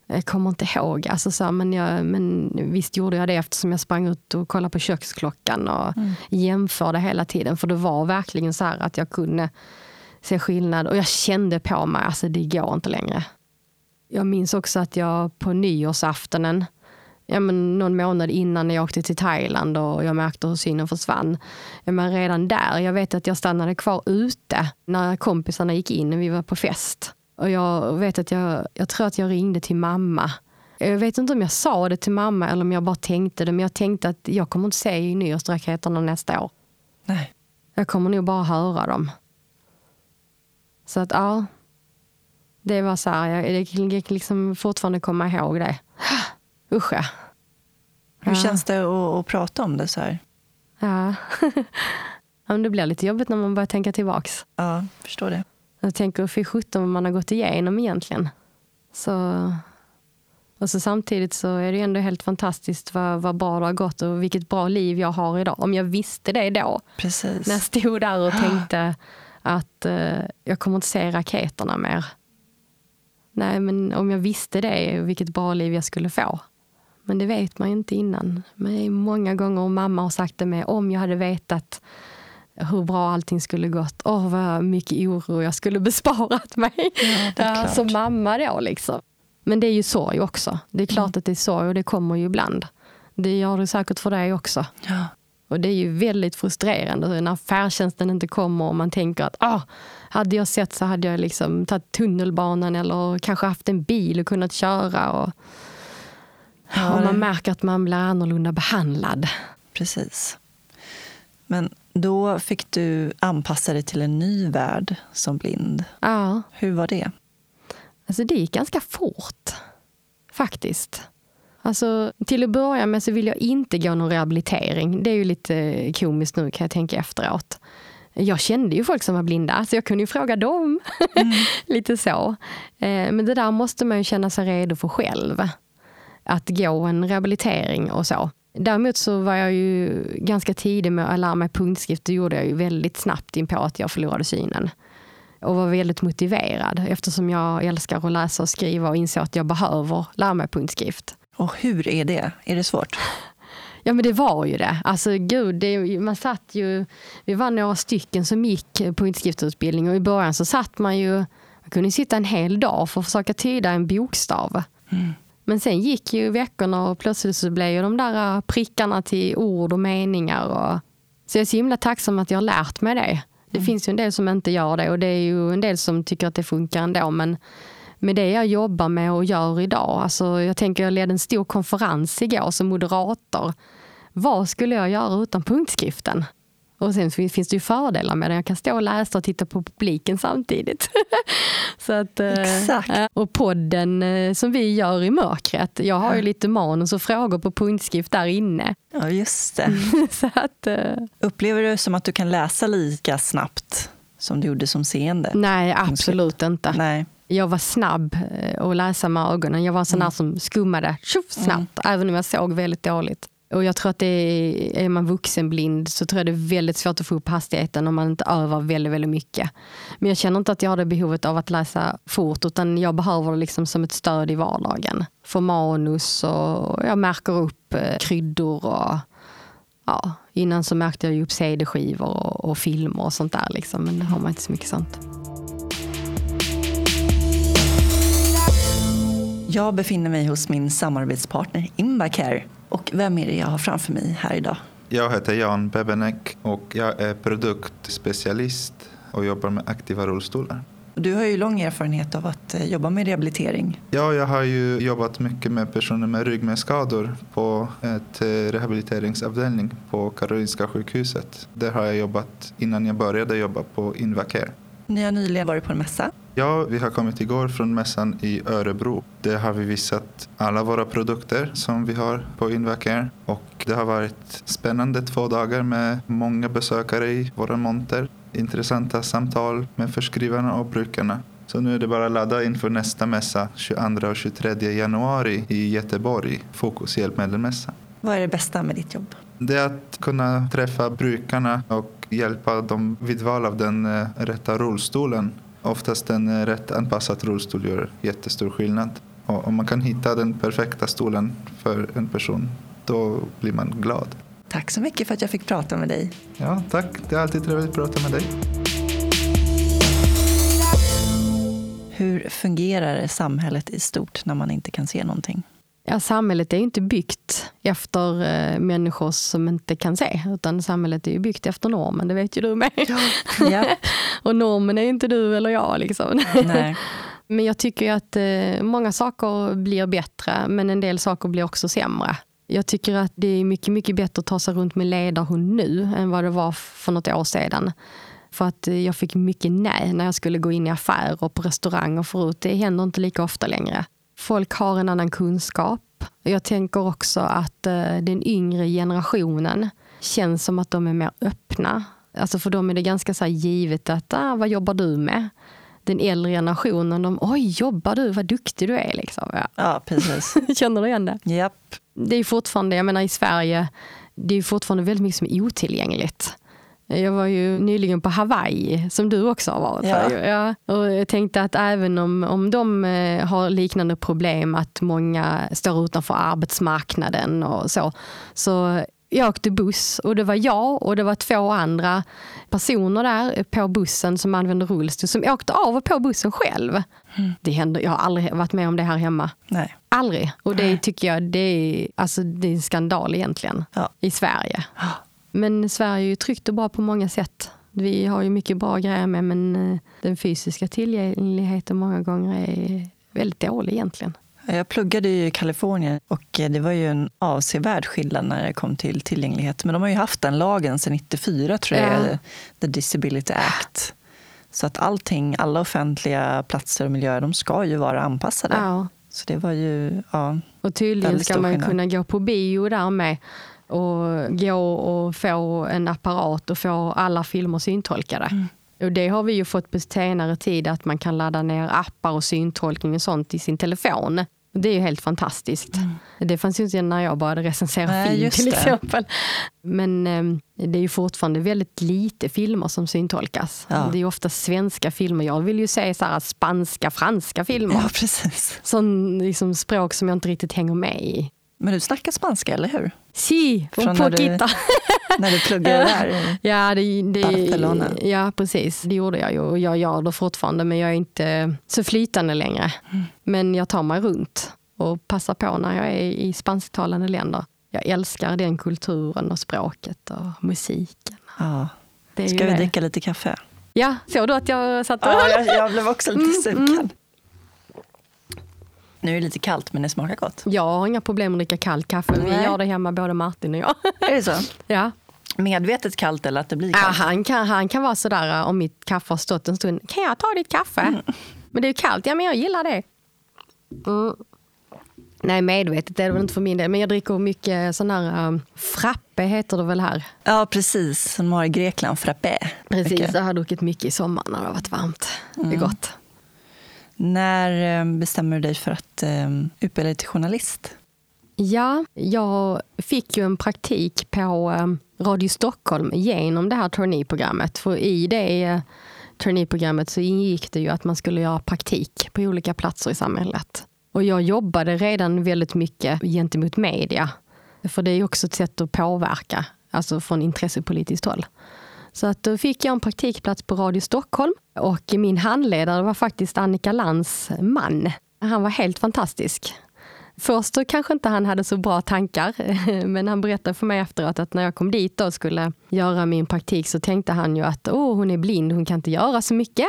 Jag kommer inte ihåg. Alltså så, men, jag, men visst gjorde jag det eftersom jag sprang ut och kollade på köksklockan och mm. jämförde hela tiden. För det var verkligen så att jag kunde se skillnad. Och jag kände på mig, alltså det går inte längre. Jag minns också att jag på nyårsaftonen, ja, men någon månad innan jag åkte till Thailand och jag märkte hur synen försvann. Ja, men redan där, jag vet att jag stannade kvar ute när kompisarna gick in och vi var på fest. Och jag vet att jag, jag tror att jag ringde till mamma. Jag vet inte om jag sa det till mamma eller om jag bara tänkte det, men jag tänkte att jag kommer inte se nyårsraketerna nästa år. Nej. Jag kommer nog bara höra dem. Så att ja, det var så här, jag, jag kan liksom fortfarande komma ihåg det. Usch ja. Hur känns det att, att, prata om det så här? Ja. ja det blir lite jobbigt när man börjar tänka tillbaks. Ja, förstår det. Jag tänker för sjutton vad man har gått igenom egentligen. Så, och så samtidigt så är det ändå helt fantastiskt vad, vad bra det har gått och vilket bra liv jag har idag. Om jag visste det då. Precis. När jag stod där och tänkte att uh, jag kommer inte se raketerna mer. Nej, men om jag visste det, vilket bra liv jag skulle få. Men det vet man ju inte innan. Men många gånger, och mamma har sagt det med, om jag hade vetat hur bra allting skulle gått. Åh, oh, vad mycket oro jag skulle besparat mig. Ja, som mamma då liksom. Men det är ju sorg också. Det är klart mm. att det är sorg och det kommer ju ibland. Det gör det säkert för dig också. Ja. Och det är ju väldigt frustrerande när färdtjänsten inte kommer och man tänker att ah, hade jag sett så hade jag liksom tagit tunnelbanan eller kanske haft en bil och kunnat köra. Och, ja, och man märker att man blir annorlunda behandlad. Precis. Men då fick du anpassa dig till en ny värld som blind. Ja. Hur var det? Alltså det gick ganska fort, faktiskt. Alltså, till att börja med så vill jag inte gå någon rehabilitering. Det är ju lite komiskt nu kan jag tänka efteråt. Jag kände ju folk som var blinda, så jag kunde ju fråga dem. Mm. lite så. Eh, men det där måste man ju känna sig redo för själv. Att gå en rehabilitering och så. Däremot så var jag ju ganska tidig med att lära mig punktskrift. Det gjorde jag ju väldigt snabbt in på att jag förlorade synen. Och var väldigt motiverad eftersom jag älskar att läsa och skriva och insåg att jag behöver lära mig punktskrift. Och hur är det? Är det svårt? Ja men det var ju det. Alltså gud, det, man satt ju, vi var några stycken som gick punktskriftutbildning och i början så satt man ju, man kunde sitta en hel dag för att försöka tyda en bokstav. Mm. Men sen gick ju veckorna och plötsligt så blev ju de där äh, prickarna till ord och meningar. Och, så jag är så himla tacksam att jag har lärt mig det. Det mm. finns ju en del som inte gör det och det är ju en del som tycker att det funkar ändå. Men med det jag jobbar med och gör idag, alltså jag tänker jag ledde en stor konferens igår som moderator. Vad skulle jag göra utan punktskriften? Och sen finns det ju fördelar med det. Jag kan stå och läsa och titta på publiken samtidigt. så att, eh, Exakt. Och podden eh, som vi gör i mörkret. Jag har ju lite manus och frågor på punktskrift där inne. Ja, just det. så att, eh, Upplever du som att du kan läsa lika snabbt som du gjorde som seende? Nej, absolut inte. Nej. Jag var snabb att läsa med ögonen. Jag var en sån mm. som skummade tjoff, snabbt, mm. även om jag såg väldigt dåligt. Och jag tror att det är, är man vuxenblind så tror jag det är väldigt svårt att få upp hastigheten om man inte övar väldigt, väldigt mycket. Men jag känner inte att jag har det behovet av att läsa fort utan jag behöver det liksom som ett stöd i vardagen. För manus och jag märker upp eh, kryddor och ja, innan så märkte jag upp CD-skivor och, och filmer och sånt där liksom. Men det har man inte så mycket sånt. Jag befinner mig hos min samarbetspartner Invacare och vem är det jag har framför mig här idag? Jag heter Jan Bebenek och jag är produktspecialist och jobbar med aktiva rullstolar. Du har ju lång erfarenhet av att eh, jobba med rehabilitering. Ja, jag har ju jobbat mycket med personer med ryggmärgsskador på ett eh, rehabiliteringsavdelning på Karolinska sjukhuset. Där har jag jobbat innan jag började jobba på Invacare. Ni har nyligen varit på en mässa Ja, vi har kommit igår från mässan i Örebro. Där har vi visat alla våra produkter som vi har på Invacare. Och det har varit spännande två dagar med många besökare i våra monter. Intressanta samtal med förskrivarna och brukarna. Så nu är det bara att ladda inför nästa mässa 22 och 23 januari i Göteborg, Fokus hjälpmedelsmässa. Vad är det bästa med ditt jobb? Det är att kunna träffa brukarna och hjälpa dem vid val av den eh, rätta rullstolen. Oftast en eh, rätt anpassad rullstol gör jättestor skillnad. Och om man kan hitta den perfekta stolen för en person, då blir man glad. Tack så mycket för att jag fick prata med dig. Ja, tack. Det är alltid trevligt att prata med dig. Hur fungerar samhället i stort när man inte kan se någonting? Ja, samhället är ju inte byggt efter eh, människor som inte kan se, utan samhället är ju byggt efter normen, det vet ju du med. Ja. Och normen är ju inte du eller jag. Liksom. Nej. Men jag tycker att eh, många saker blir bättre, men en del saker blir också sämre. Jag tycker att det är mycket, mycket bättre att ta sig runt med ledarhund nu än vad det var för något år sedan. För att eh, jag fick mycket nej när jag skulle gå in i affärer och på restauranger förut. Det händer inte lika ofta längre. Folk har en annan kunskap. Jag tänker också att eh, den yngre generationen känns som att de är mer öppna. Alltså för dem är det ganska så givet att, ah, vad jobbar du med? Den äldre generationen, de, oj, jobbar du? Vad duktig du är. Liksom. Ja. Ja, precis. Känner du igen det? Japp. Det är fortfarande, jag menar i Sverige, det är fortfarande väldigt mycket som är otillgängligt. Jag var ju nyligen på Hawaii, som du också har varit Ja. Ja. Och jag tänkte att även om, om de eh, har liknande problem, att många står utanför arbetsmarknaden och så, så jag åkte buss och det var jag och det var två andra personer där på bussen som använde rullstol som åkte av och på bussen själv. Det händer, jag har aldrig varit med om det här hemma. Nej. Aldrig. Och det tycker jag det är, alltså, det är en skandal egentligen Ja. i Sverige. Men Sverige är ju tryggt och bra på många sätt. Vi har ju mycket bra grejer med men eh, den fysiska tillgängligheten många gånger är väldigt dålig egentligen. Jag pluggade i Kalifornien och det var ju en avsevärd skillnad när det kom till tillgänglighet. Men de har ju haft den lagen sedan 94 tror jag, Ja. The Disability Act. Så att allting, alla offentliga platser och miljöer, de ska ju vara anpassade. Ja. Så det var ju, ja, Och tydligen ska man kunna gå på bio där med och gå och få en apparat och få alla filmer syntolkade. Mm. Och det har vi ju fått på senare tid, att man kan ladda ner appar och syntolkning och sånt i sin telefon. Det är ju helt fantastiskt. Det fanns ju inte när jag började recensera Mm. Nej, film till det. exempel. Men eh, det är ju fortfarande väldigt lite filmer som syntolkas. Ja. Det är ofta svenska filmer. Jag vill ju se så här spanska, franska filmer. ja precis. Sån liksom språk som jag inte riktigt hänger med i. Men du snackar spanska, eller hur? Si, Från un när du- poquito. När du pluggade där? Ja, det, det, Barcelona. ja, precis. Det gjorde jag ju och jag gör det fortfarande men jag är inte så flytande längre. Mm. Men jag tar mig runt och passar på när jag är i spansktalande länder. Jag älskar den kulturen och språket och musiken. Ja. Ska vi det. dricka lite kaffe? Ja, såg du att jag satt och... Ja, jag, jag blev också lite Mm, sugen. Nu är det lite kallt, men det smakar gott. Jag har inga problem att dricka kallt kaffe. Vi Nej. gör det hemma, både Martin och jag. Är det så? ja. Medvetet kallt eller att det blir Ja, kallt? han, kan, han kan vara sådär äh, om mitt kaffe har stått en stund. Kan jag ta ditt kaffe? Mm. Men det är ju kallt. Ja, men jag gillar det. Mm. Nej, medvetet är det väl inte för min del. Men jag dricker mycket sån här um, frappe heter det väl här. Ja, precis. Som har i Grekland, frappé. Precis, Mycket. jag har druckit mycket i sommar när det har varit varmt. Det Mm. är gott. När eh, bestämmer du dig för att eh, utbilda dig till journalist? Ja, jag fick ju en praktik på eh, Radio Stockholm genom det här traineeprogrammet. För i det eh, traineeprogrammet så ingick det ju att man skulle göra praktik på olika platser i samhället. Och jag jobbade redan väldigt mycket gentemot media. För det är ju också ett sätt att påverka, alltså från intressepolitiskt håll. Så att då fick jag en praktikplats på Radio Stockholm och min handledare var faktiskt Annika Lantz man. Han var helt fantastisk. Först så kanske inte han hade så bra tankar, men han berättade för mig efteråt att när jag kom dit och skulle göra min praktik så tänkte han ju att oh, hon är blind, hon kan inte göra så mycket.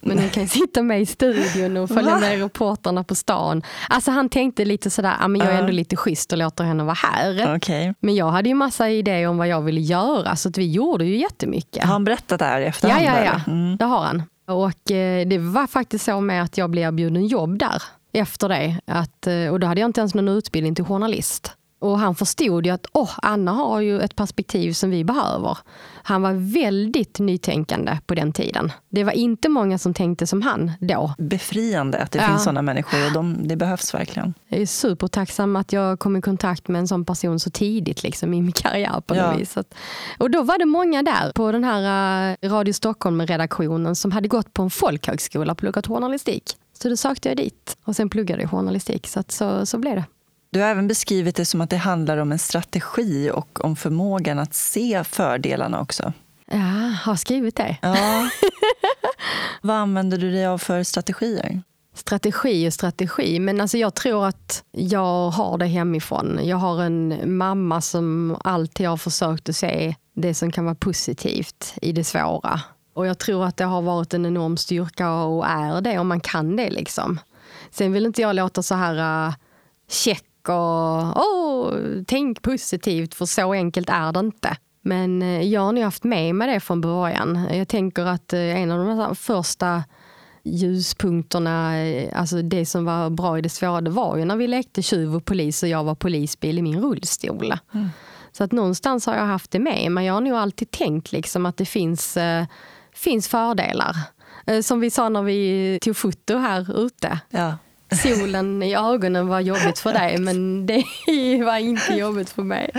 Men hon kan sitta med i studion och följa Va? med reportrarna på stan. Alltså han tänkte lite sådär, ah, men jag är ändå Ja. lite schysst och låter henne vara här. Okej. Men jag hade ju massa idéer om vad jag ville göra så att vi gjorde ju jättemycket. Har han berättat det här i Ja, efterhand? ja, eller? ja. Mm. Det har han. Och eh, det var faktiskt så med att jag blev erbjuden jobb där efter det. Att, eh, och då hade jag inte ens någon utbildning till journalist. Och han förstod ju att oh, Anna har ju ett perspektiv som vi behöver. Han var väldigt nytänkande på den tiden. Det var inte många som tänkte som han då. Befriande att det Ja. finns sådana människor och de, det behövs verkligen. Jag är supertacksam att jag kom i kontakt med en sån person så tidigt liksom, i min karriär på något Ja. vis. Och då var det många där på den här eh, Radio Stockholm-redaktionen som hade gått på en folkhögskola och pluggat journalistik. Så då sökte jag dit och sen pluggade jag journalistik. Så, så, så blev det. Du har även beskrivit det som att det handlar om en strategi och om förmågan att se fördelarna också. Ja, har skrivit det. Ja. Vad använder du dig av för strategier? Strategi och strategi, men alltså jag tror att jag har det hemifrån. Jag har en mamma som alltid har försökt att se det som kan vara positivt i det svåra. Och jag tror att det har varit en enorm styrka och är det om man kan det. liksom. Sen vill inte jag låta så här uh, check och åh, tänk positivt, för så enkelt är det inte. Men eh, jag har nog haft med mig det från början. Jag tänker att eh, en av de första ljuspunkterna, alltså det som var bra i det svåra, det var ju när vi lekte tjuv och polis och jag var polisbil i min rullstol. Så att någonstans har jag haft det med, men jag har nog alltid tänkt liksom att det finns, finns fördelar. Eh, som vi sa när vi tog foto här ute. Ja. Solen i ögonen var jobbigt för dig, men det var inte jobbigt för mig.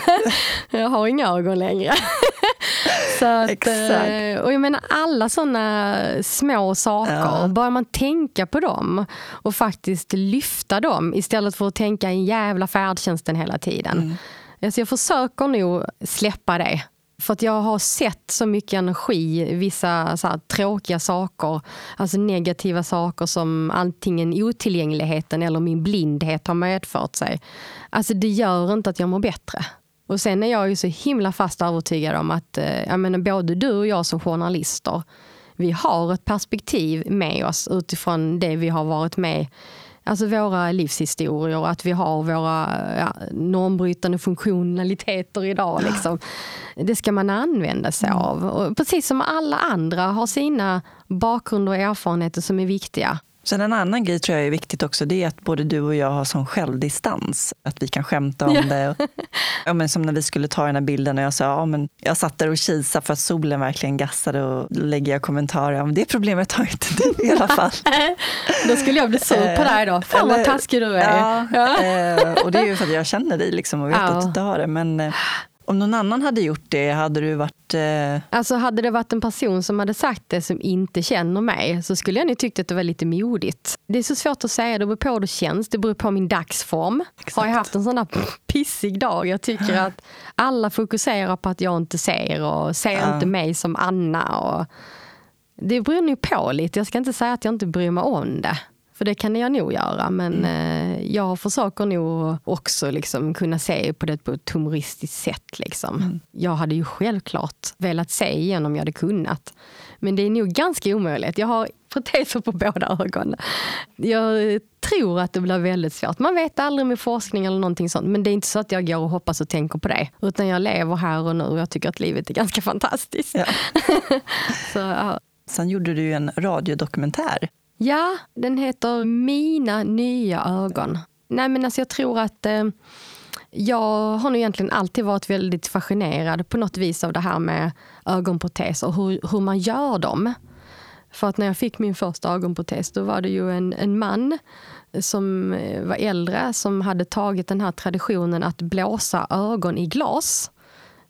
Jag har inga ögon längre. Så att, Exakt. eh, och jag menar alla sådana små saker, Ja. börjar man tänka på dem och faktiskt lyfta dem istället för att tänka i jävla färdtjänsten hela tiden. Mm. Alltså jag försöker nog släppa det. För att jag har sett så mycket energi i vissa så här, tråkiga saker, alltså negativa saker som antingen otillgängligheten eller min blindhet har medfört sig. Alltså det gör inte att jag mår bättre. Och sen är jag ju så himla fast övertygad om att eh, jag menar, både du och jag som journalister, vi har ett perspektiv med oss utifrån det vi har varit med Alltså våra livshistorier att vi har våra ja, normbrytande funktionaliteter idag. Liksom. Det ska man använda sig av. Och precis som alla andra har sina bakgrunder och erfarenheter som är viktiga. Sen en annan grej tror jag är viktigt också, det är att både du och jag har sån självdistans. Att vi kan skämta om Ja. det. Ja, men som när vi skulle ta den här bilden och jag sa, ja, men jag satt där och kisade för att solen verkligen gassade och då lägger jag kommentarer, ja, men det problemet har inte du i alla fall. Då skulle jag bli sur på dig då. Fan vad taskig du är. Ja, eh, och det är ju för att jag känner dig liksom och vet att du har det. Men eh, om någon annan hade gjort det, hade du varit... Eh, Alltså hade det varit en person som hade sagt det som inte känner mig så skulle jag nog tyckt att det var lite modigt. Det är så svårt att säga, det beror på hur det känns, det beror på min dagsform. Exakt. Har jag haft en sån där pissig dag, jag tycker att alla fokuserar på att jag inte ser och ser Ja. inte mig som Anna. Och det beror nog på lite, jag ska inte säga att jag inte bryr mig om det. För det kan jag nog göra, men eh, jag försöker nog också liksom kunna se på det på ett humoristiskt sätt. Liksom. Jag hade ju självklart velat se igen om jag hade kunnat. Men det är nog ganska omöjligt. Jag har proteser på båda ögonen. Jag tror att det blir väldigt svårt. Man vet aldrig med forskning eller någonting sånt. Men det är inte så att jag går och hoppas och tänker på det. Utan jag lever här och nu och jag tycker att livet är ganska fantastiskt. ja. Så, ja. Sen gjorde du en radiodokumentär. Ja, den heter Mina nya ögon. Nej, men alltså jag tror att eh, jag har nog egentligen alltid varit väldigt fascinerad på något vis av det här med ögonproteser och hur, hur man gör dem. För att när jag fick min första ögonprotes då var det ju en, en man som eh, var äldre som hade tagit den här traditionen att blåsa ögon i glas.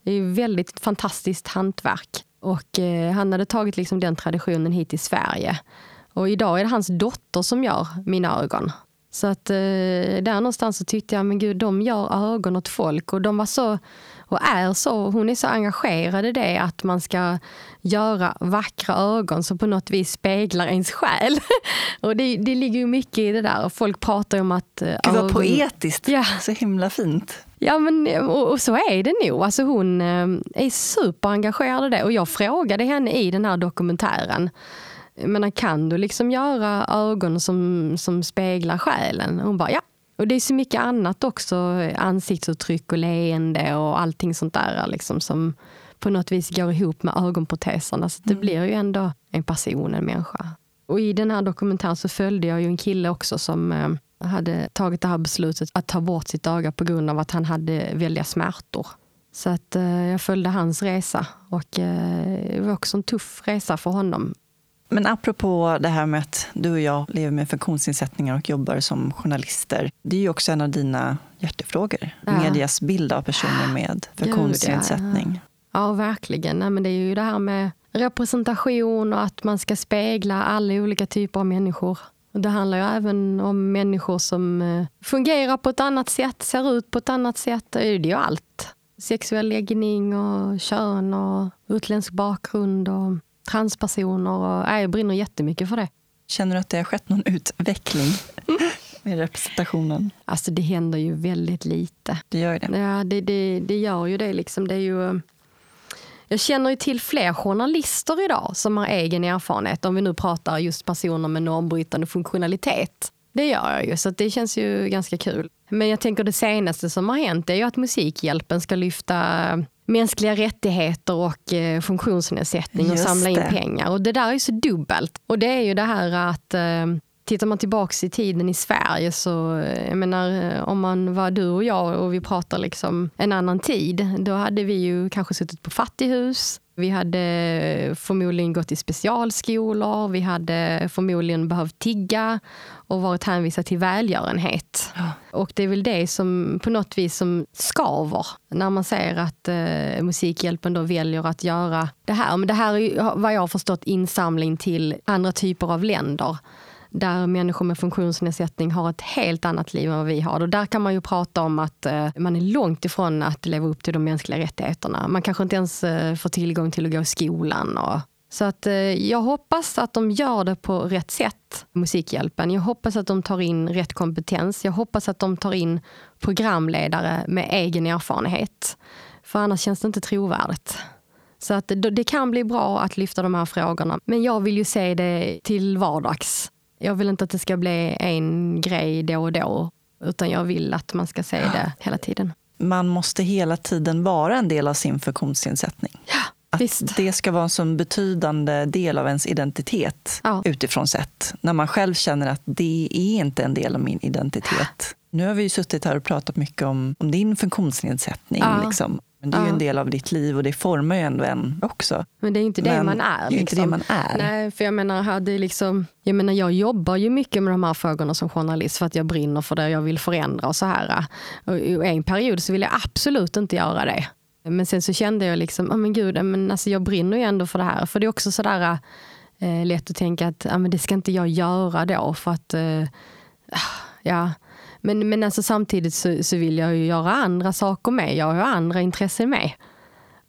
Det är ju väldigt fantastiskt hantverk. Och eh, han hade tagit liksom den traditionen hit till Sverige. Och idag är det hans dotter som gör mina ögon. Så att eh, där någonstans så tyckte jag, men gud, de gör ögon åt folk och de var så, och är så, hon är så engagerad i det att man ska göra vackra ögon som på något vis speglar ens själ. och det, det ligger ju mycket i det där. Folk pratar om att... eh, Gud vad ögon- poetiskt. Ja. Så himla fint. Ja, men, och, och så är det nog. Alltså hon eh, är superengagerad i det. Och jag frågade henne i den här dokumentären. Men kan du liksom göra ögon som, som speglar själen? Och hon bara ja. Och det är så mycket annat också. Ansiktsuttryck och leende och allting sånt där liksom, som på något vis går ihop med ögonproteserna. Så det blir ju ändå en person, en människa. Och i den här dokumentären så följde jag ju en kille också som eh, hade tagit det här beslutet att ta bort sitt öga på grund av att han hade väldiga smärtor. Så att eh, jag följde hans resa och eh, det var också en tuff resa för honom. Men apropå det här med att du och jag lever med funktionsnedsättningar och jobbar som journalister. Det är ju också en av dina hjärtefrågor. Ja. Medias bild av personer med funktionsnedsättning. Ja, verkligen. Nej, men det är ju det här med representation och att man ska spegla alla olika typer av människor. Det handlar ju även om människor som eh, fungerar på ett annat sätt, ser ut på ett annat sätt. Det är ju allt. Sexuell läggning och kön och utländsk bakgrund och transpersoner. Och, nej, jag brinner jättemycket för det. Känner du att det har skett någon utveckling med representationen? Alltså det händer ju väldigt lite. Det gör ju det. Ja, det, det, det gör ju det. Liksom. det är ju, jag känner ju till fler journalister idag som har egen erfarenhet. Om vi nu pratar just personer med normbrytande funktionalitet. Det gör jag ju, så det känns ju ganska kul. Men jag tänker det senaste som har hänt är ju att Musikhjälpen ska lyfta mänskliga rättigheter och eh, funktionsnedsättning och Just samla in det. pengar. Och det där är så dubbelt. Och det är ju det här att eh, Tittar man tillbaks i tiden i Sverige så, eh, jag menar eh, om man var du och jag och vi pratar liksom en annan tid, då hade vi ju kanske suttit på fattighus. Vi hade eh, förmodligen gått i specialskolor, vi hade förmodligen behövt tigga och varit hänvisade till välgörenhet. Och det är väl det som på något vis som skaver när man ser att eh, Musikhjälpen då väljer att göra det här. Men det här är ju, vad jag har förstått insamling till andra typer av länder där människor med funktionsnedsättning har ett helt annat liv än vad vi har. Och där kan man ju prata om att eh, man är långt ifrån att leva upp till de mänskliga rättigheterna. Man kanske inte ens eh, får tillgång till att gå i skolan. Och, så att, eh, jag hoppas att de gör det på rätt sätt, Musikhjälpen. Jag hoppas att de tar in rätt kompetens. Jag hoppas att de tar in programledare med egen erfarenhet. För annars känns det inte trovärdigt. Så att det, kan bli bra att lyfta de här frågorna. Men jag vill ju se det till vardags. Jag vill inte att det ska bli en grej då och då. Utan jag vill att man ska se det hela tiden. Man måste hela tiden vara en del av sin funktionsnedsättning. Att Visst. det ska vara en så betydande del av ens identitet Ja. utifrån sett. När man själv känner att det är inte en del av min identitet. Nu har vi ju suttit här och pratat mycket om, om din funktionsnedsättning. Ja. Liksom. Men det är ju Ja. en del av ditt liv och det formar ju ändå en också. Men det är inte det Men man är. Det är inte liksom. det man är. Nej, för jag menar, hade liksom, jag menar, jag jobbar ju mycket med de här frågorna som journalist för att jag brinner för det och jag vill förändra och så här. Och i en period så vill jag absolut inte göra det. Men sen så kände jag liksom, oh, men gud, men alltså jag brinner ju ändå för det här. För det är också sådär eh, lätt att tänka att ah, men det ska inte jag göra då för att, eh, ja. Men, men alltså samtidigt så, så vill jag ju göra andra saker med. Jag har ju andra intressen med.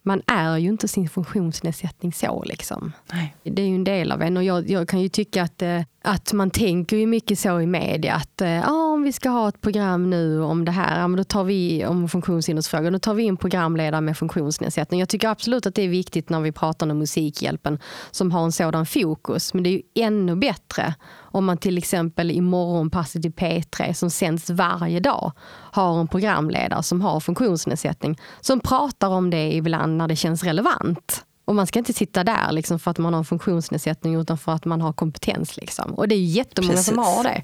Man är ju inte sin funktionsnedsättning så. Liksom. Nej. Det är ju en del av en och jag, jag kan ju tycka att, eh, att man tänker ju mycket så i media att eh, ah, om vi ska ha ett program nu om det här, ja, men då tar vi om funktionshindersfrågor, då tar vi in programledare med funktionsnedsättning. Jag tycker absolut att det är viktigt när vi pratar om Musikhjälpen som har en sådan fokus. Men det är ju ännu bättre om man till exempel i morgonpasset i P3 som sänds varje dag har en programledare som har funktionsnedsättning som pratar om det ibland när det känns relevant. Och man ska inte sitta där liksom för att man har en funktionsnedsättning utan för att man har kompetens. Liksom. Och det är ju jättemånga som Precis. har det.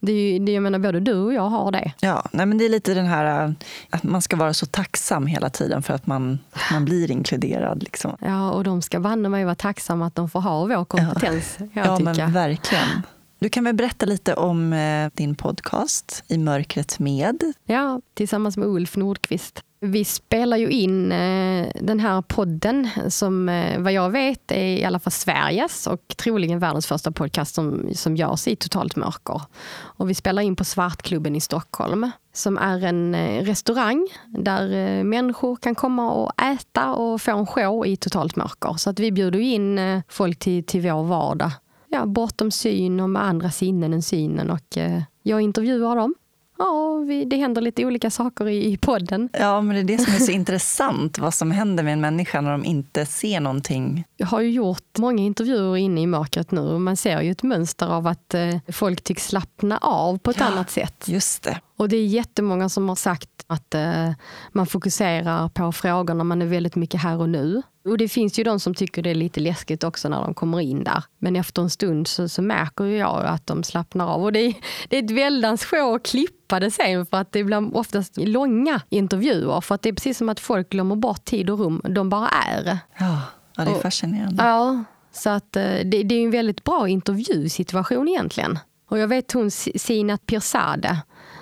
det, är det jag menar, både du och jag har det. Ja, nej, men det är lite den här äh, att man ska vara så tacksam hela tiden för att man, att man blir inkluderad. Liksom. Ja, och de ska banne mig vara tacksamma att de får ha vår kompetens. Ja, tycka. men verkligen. Du kan väl berätta lite om eh, din podcast I mörkret med. Ja, tillsammans med Ulf Nordqvist. Vi spelar ju in eh, den här podden som eh, vad jag vet är i alla fall Sveriges och troligen världens första podcast som, som görs i totalt mörker. Och vi spelar in på Svartklubben i Stockholm som är en restaurang där människor kan komma och äta och få en show i totalt mörker. Så att vi bjuder in folk till, till vår vardag. Ja, bortom syn och med andra sinnen än synen och eh, jag intervjuar dem. Ja, vi, det händer lite olika saker i, i podden. Ja, men det är det som är så intressant, vad som händer med en människa när de inte ser någonting. Jag har ju gjort många intervjuer inne i mörkret nu och man ser ju ett mönster av att eh, folk tycks slappna av på ett annat sätt. Just det. Och det är jättemånga som har sagt att eh, man fokuserar på frågorna, man är väldigt mycket här och nu. Och det finns ju de som tycker det är lite läskigt också när de kommer in där. Men efter en stund så, så märker jag att de slappnar av. Och det är, det är ett väldans show att klippa det sen för att det blir oftast långa intervjuer. För att det är precis som att folk glömmer bort tid och rum. De bara är. Ja, ja det är Och- fascinerande. Ja, så att eh, det, det är en väldigt bra intervjusituation egentligen. Och jag vet hon Si- Sina Pirzadeh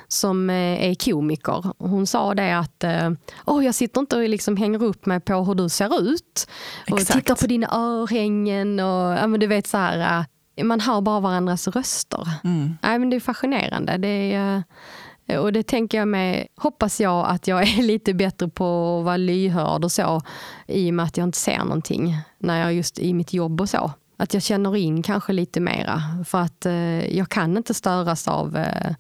som eh, är komiker. Hon sa det att oh, jag sitter inte och liksom hänger upp mig på hur du ser ut. Och Exakt. tittar på dina örhängen och ja, men du vet så här. eh, Man hör bara varandras röster. Mm. Nej, men det är fascinerande. Det är, och det tänker jag med, hoppas jag att jag är lite bättre på att vara lyhörd och så i och med att jag inte ser någonting när jag just i mitt jobb och så. Att jag känner in kanske lite mera för att eh, jag kan inte störas av eh,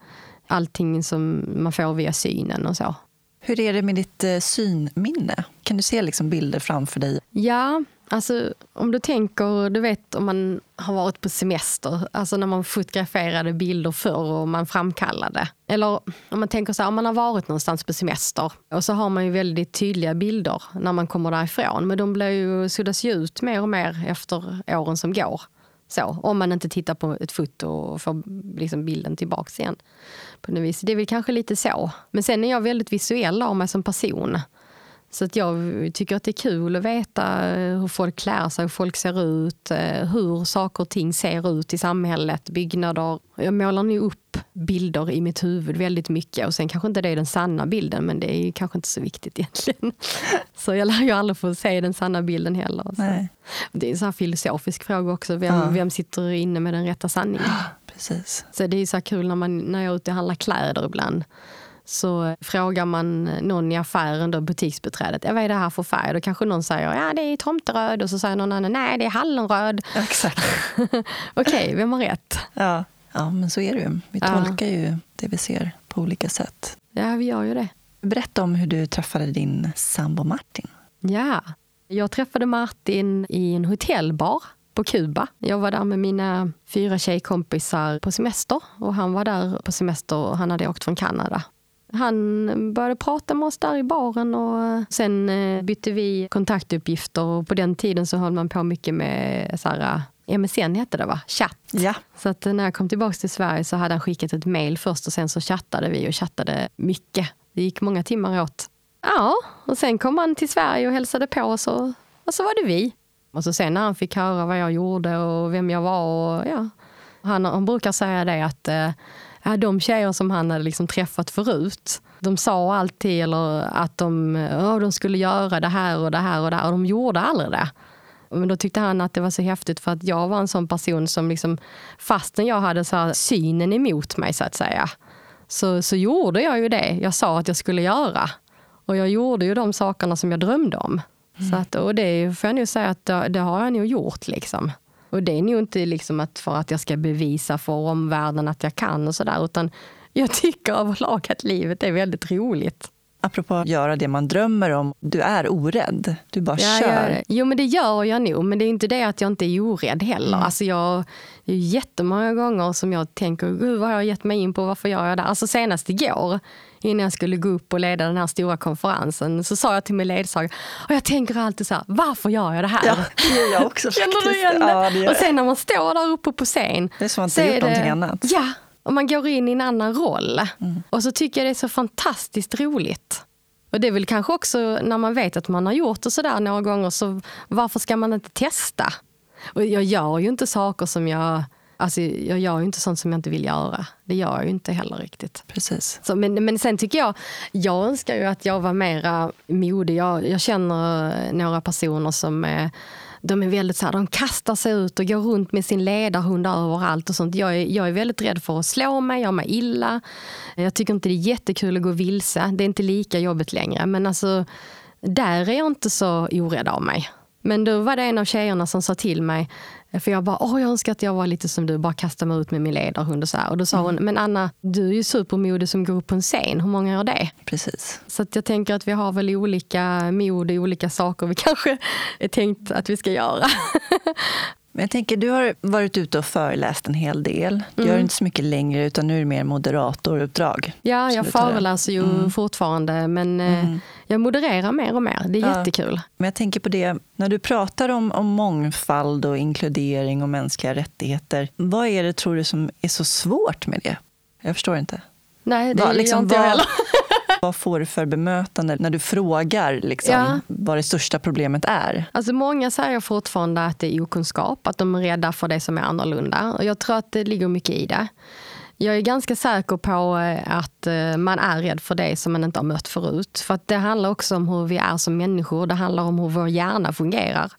allting som man får via synen och så. Hur är det med ditt eh, synminne? Kan du se liksom bilder framför dig? Ja, alltså om du tänker, du vet om man har varit på semester, alltså när man fotograferade bilder förr och man framkallade. Eller om man tänker så här, om man har varit någonstans på semester och så har man ju väldigt tydliga bilder när man kommer därifrån. Men de blir ju, suddas ju ut mer och mer efter åren som går. Så, om man inte tittar på ett foto och får liksom bilden tillbaks igen. På något vis. Det är väl kanske lite så. Men sen är jag väldigt visuell av mig som person. Så att jag tycker att det är kul att veta eh, hur folk klär sig, hur folk ser ut, eh, hur saker och ting ser ut i samhället, byggnader. Jag målar nu upp bilder i mitt huvud väldigt mycket och sen kanske inte det är den sanna bilden men det är kanske inte så viktigt egentligen. Så jag lär ju aldrig få se den sanna bilden heller. Det är en sån här filosofisk fråga också, vem, Ja. vem sitter inne med den rätta sanningen? Precis. Så det är så kul när, man, när jag är ute och handlar kläder ibland. Så frågar man någon i affären, då, butiksbeträdet, vad är det här för färg? Då kanske någon säger ja det är tomteröd och så säger någon annan nej det är hallonröd. Exakt. Okej, vem har rätt? Ja. ja, men så är det ju. Vi Ja. tolkar ju det vi ser på olika sätt. Ja, vi gör ju det. Berätta om hur du träffade din sambo Martin. Ja. Jag träffade Martin i en hotellbar på Kuba. Jag var där med mina fyra tjejkompisar på semester och han var där på semester och han hade åkt från Kanada. Han började prata med oss där i baren och sen eh, bytte vi kontaktuppgifter och på den tiden så höll man på mycket med så här, eh, MSN hette det va? Chatt. Ja. Så att när jag kom tillbaka till Sverige så hade han skickat ett mail först och sen så chattade vi och chattade mycket. Det gick många timmar åt. Ja, och sen kom han till Sverige och hälsade på oss och, och så var det vi. Och så sen när han fick höra vad jag gjorde och vem jag var och ja. Han, han brukar säga det att eh, äh, de tjejer som han hade liksom träffat förut, de sa alltid eller att de, oh, de skulle göra det här och det här och det här och de gjorde aldrig det. Men då tyckte han att det var så häftigt för att jag var en sån person som liksom, fastän jag hade så här synen emot mig så att säga, så, så gjorde jag ju det jag sa att jag skulle göra. Och jag gjorde ju de sakerna som jag drömde om. Så att, och det får jag nog säga att det, det har jag nog gjort. Liksom. Och det är nog inte liksom att för att jag ska bevisa för omvärlden att jag kan och sådär, utan jag tycker överlag att livet är väldigt roligt. Apropå att göra det man drömmer om. Du är orädd. Du bara Ja, kör. jag, jo men det gör jag nog, men det är inte det att jag inte är orädd heller. Alltså jag, det är jättemånga gånger som jag tänker, gud vad har jag gett mig in på, varför gör jag det? Alltså senast igår, innan jag skulle gå upp och leda den här stora konferensen, så sa jag till min ledsagare, och jag tänker alltid så här, varför gör jag det här? Ja, det gör jag också Känner du igen det? Ja, det och sen när man står där uppe på scen. Det är som att så du gjort någonting annat. Ja, och man går in i en annan roll. Mm. Och så tycker jag det är så fantastiskt roligt. Och det är väl kanske också när man vet att man har gjort det sådär några gånger, så varför ska man inte testa? Och jag gör ju inte saker som jag... Alltså jag gör ju inte sånt som jag inte vill göra. Det gör jag ju inte heller riktigt. Precis. Så, men, men sen tycker jag, jag önskar ju att jag var mera modig. Jag, jag känner några personer som är, de är väldigt så här, de kastar sig ut och går runt med sin ledarhund överallt och sånt. Jag är, jag är väldigt rädd för att slå mig, göra mig illa. Jag tycker inte det är jättekul att gå vilse. Det är inte lika jobbigt längre. Men alltså, där är jag inte så orädd av mig. Men då var det en av tjejerna som sa till mig, för jag bara, åh jag önskar att jag var lite som du, bara kasta mig ut med min ledarhund och så här. Och då sa hon, men Anna, du är ju supermodig som går upp på en scen, hur många gör det? Precis. Så jag tänker att vi har väl olika mod i olika saker vi kanske är tänkt att vi ska göra. Men jag tänker, du har varit ute och föreläst en hel del. Du Mm. gör inte så mycket längre, utan nu är det mer moderatoruppdrag. Ja, jag föreläser ju Mm. fortfarande men eh, Mm. jag modererar mer och mer. Det är Ja. jättekul. Men jag tänker på det, när du pratar om, om mångfald och inkludering och mänskliga rättigheter. Vad är det, tror du, som är så svårt med det? Jag förstår inte. Nej, det gör liksom, inte jag vad- heller. Vad får du för bemötande när du frågar liksom, Ja. vad det största problemet är? Alltså många säger fortfarande att det är okunskap, att de är rädda för det som är annorlunda. Och jag tror att det ligger mycket i det. Jag är ganska säker på eh, att eh, man är rädd för det som man inte har mött förut. För att det handlar också om hur vi är som människor. Det handlar om hur vår hjärna fungerar.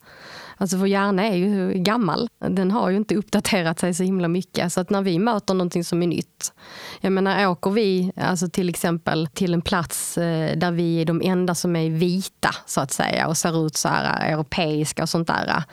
Alltså vår hjärna är ju gammal. Den har ju inte uppdaterat sig så himla mycket. Så att när vi möter någonting som är nytt. Jag menar, åker vi alltså till exempel till en plats eh, där vi är de enda som är vita så att säga och ser ut så här eh, europeiska och sånt där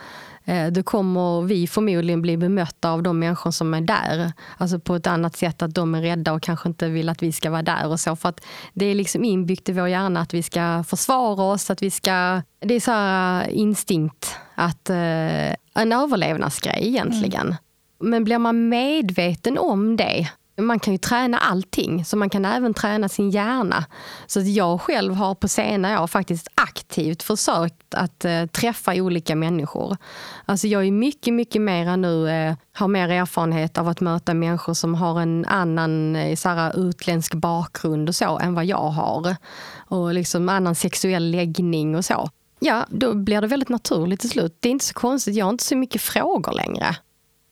eh, Då kommer vi förmodligen bli bemötta av de människor som är där. Alltså på ett annat sätt att de är rädda och kanske inte vill att vi ska vara där och så. För att det är liksom inbyggt i vår hjärna att vi ska försvara oss, att vi ska... Det är så här eh, instinkt att eh, en överlevnadsgrej egentligen. Men blir man medveten om det man kan ju träna allting, så man kan även träna sin hjärna. Så jag själv har på senare år faktiskt aktivt försökt att eh, träffa olika människor. Alltså jag är mycket, mycket mer nu, eh, har mer erfarenhet av att möta människor som har en annan eh, så här, utländsk bakgrund och så än vad jag har. Och liksom annan sexuell läggning och så. Ja, då blir det väldigt naturligt till slut. Det är inte så konstigt, jag har inte så mycket frågor längre.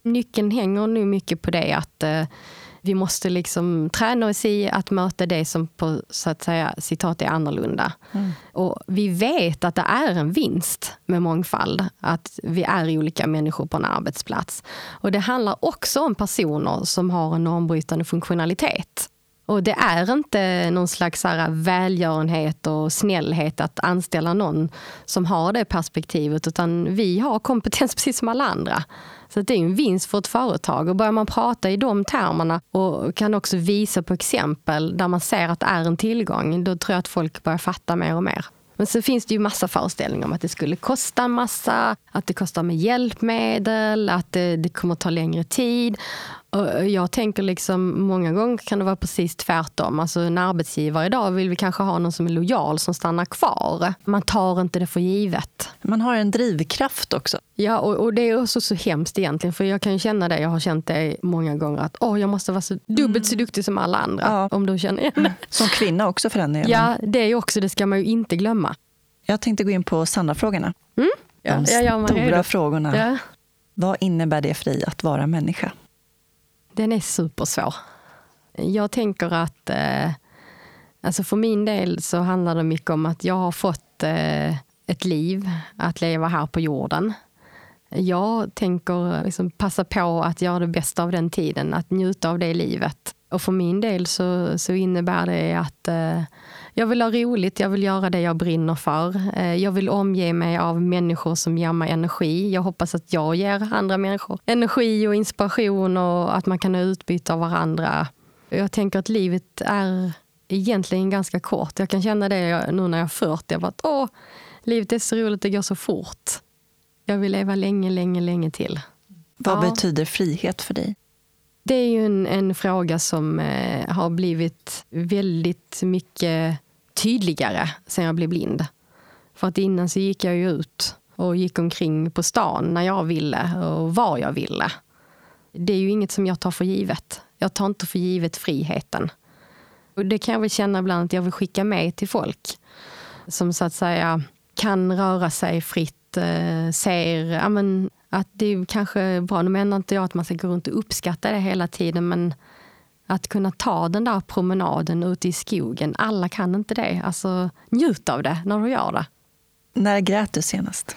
Nyckeln hänger nu mycket på det att eh, vi måste liksom träna oss i att möta det som på så att säga citat är annorlunda. Och vi vet att det är en vinst med mångfald, att vi är olika människor på en arbetsplats. Och det handlar också om personer som har en normbrytande funktionalitet. Och det är inte någon slags här välgörenhet och snällhet att anställa någon som har det perspektivet, utan vi har kompetens precis som alla andra. Så det är en vinst för ett företag. Och börjar man prata i de termerna och kan också visa på exempel där man ser att det är en tillgång, då tror jag att folk börjar fatta mer och mer. Men så finns det ju massa föreställningar om att det skulle kosta en massa, att det kostar med hjälpmedel, att det, det kommer ta längre tid. Och jag tänker liksom, många gånger kan det vara precis tvärtom. Alltså en arbetsgivare idag vill vi kanske ha någon som är lojal, som stannar kvar. Man tar inte det för givet. Man har en drivkraft också. Ja, och, och det är också så hemskt egentligen. För jag kan känna det, jag har känt det många gånger, att åh, jag måste vara så dubbelt så duktig som alla andra. Ja. Om du känner igen det. Som kvinna också för den delen. Ja, det är också, det ska man ju inte glömma. Jag tänkte gå in på Sandra-frågorna. Ja, De stora frågorna. Ja. Vad innebär det för dig att vara människa? Den är supersvår. Jag tänker att eh, alltså för min del så handlar det mycket om att jag har fått eh, ett liv att leva här på jorden. Jag tänker liksom passa på att göra det bästa av den tiden, att njuta av det livet. Och för min del så, så innebär det att eh, jag vill ha roligt, jag vill göra det jag brinner för. Eh, jag vill omge mig av människor som ger mig energi. Jag hoppas att jag ger andra människor energi och inspiration och att man kan ha utbyte av varandra. Jag tänker att livet är egentligen ganska kort. Jag kan känna det nu när jag är 40. Jag bara, att, Åh, livet är så roligt, det går så fort. Jag vill leva länge, länge, länge till. Vad Ja. betyder frihet för dig? Det är ju en, en fråga som eh, har blivit väldigt mycket tydligare sen jag blev blind. För att innan så gick jag ju ut och gick omkring på stan när jag ville och var jag ville. Det är ju inget som jag tar för givet. Jag tar inte för givet friheten. Och det kan jag väl känna ibland att jag vill skicka med till folk som så att säga kan röra sig fritt, eh, ser ja, men, att det är kanske bra. Nu menar inte jag att man ska gå runt och uppskatta det hela tiden, men att kunna ta den där promenaden ute i skogen. Alla kan inte det. Alltså, njut av det när du gör det. När grät du senast?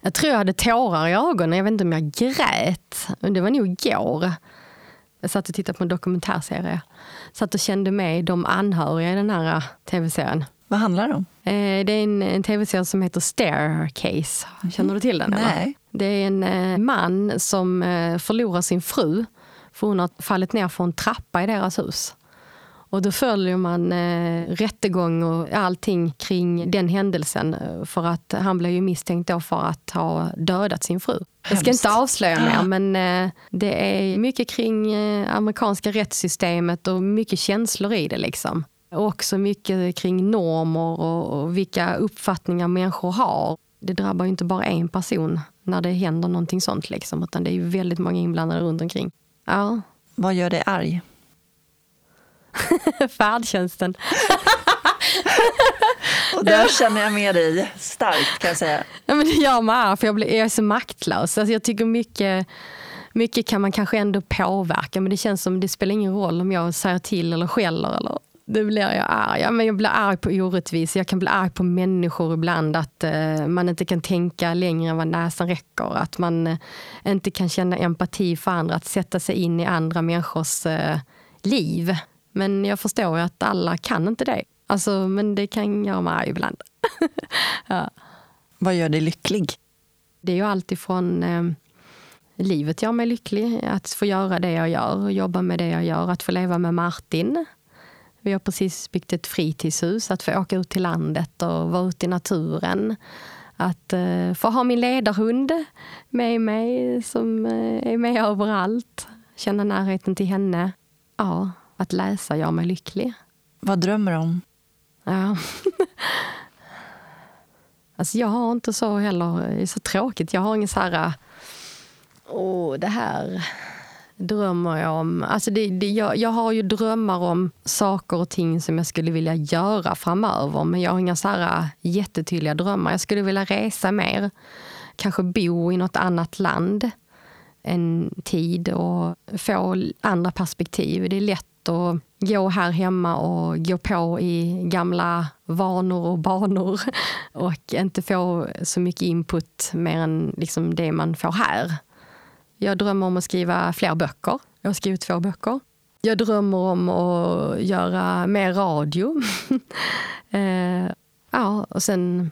Jag tror jag hade tårar i ögonen. Jag vet inte om jag grät. Det var nog igår. Jag satt och tittade på en dokumentärserie. Satt och kände med de anhöriga i den här tv-serien. Vad handlar det om? Eh, Det är en, en tv-serie som heter Staircase. Känner du till den? eller? Nej. Det är en eh, man som eh, förlorar sin fru för hon har fallit ner från en trappa i deras hus. Och då följer man eh, rättegång och allting kring den händelsen. För att han blev ju misstänkt för att ha dödat sin fru. Jag ska Hemskt. inte avslöja mer, men eh, det är mycket kring eh, amerikanska rättssystemet och mycket känslor i det. liksom. Och också mycket kring normer och, och vilka uppfattningar människor har. Det drabbar ju inte bara en person när det händer någonting sånt, liksom, utan det är ju väldigt många inblandade runt omkring. Ja, Vad gör dig arg? färdtjänsten. Och där känner jag med dig starkt kan jag säga. Ja, men det gör mig arg, för jag, blir, jag är så maktlös. Alltså jag tycker mycket, mycket kan man kanske ändå påverka, men det känns som det spelar ingen roll om jag säger till eller skäller. Eller, då blir jag arg. Ja, men jag blir arg på orättvisor, jag kan bli arg på människor ibland. Att eh, man inte kan tänka längre än vad näsan räcker. Att man eh, inte kan känna empati för andra, att sätta sig in i andra människors eh, liv. Men jag förstår ju att alla kan inte det. Alltså, men det kan göra mig arg ibland. Vad gör dig lycklig? Det är ju allt ifrån eh, livet gör mig lycklig, att få göra det jag gör jobba med det jag gör, att få leva med Martin. Vi har precis byggt ett fritidshus, att få åka ut till landet och vara ute i naturen. Att eh, få ha min ledarhund med mig som eh, är med överallt. Känna närheten till henne. Ja, att läsa gör mig lycklig. Vad drömmer du om? Ja. alltså jag har inte så heller, det är så tråkigt. Jag har ingen så här, åh det här drömmer jag om. Alltså det, det, jag, jag har ju drömmar om saker och ting som jag skulle vilja göra framöver. Men jag har inga så här äh, jättetydliga drömmar. Jag skulle vilja resa mer. Kanske bo i något annat land en tid och få andra perspektiv. Det är lätt att gå här hemma och gå på i gamla vanor och banor och inte få så mycket input mer än liksom det man får här. Jag drömmer om att skriva fler böcker. Jag har skrivit två böcker. Jag drömmer om att göra mer radio. eh, ja, och sen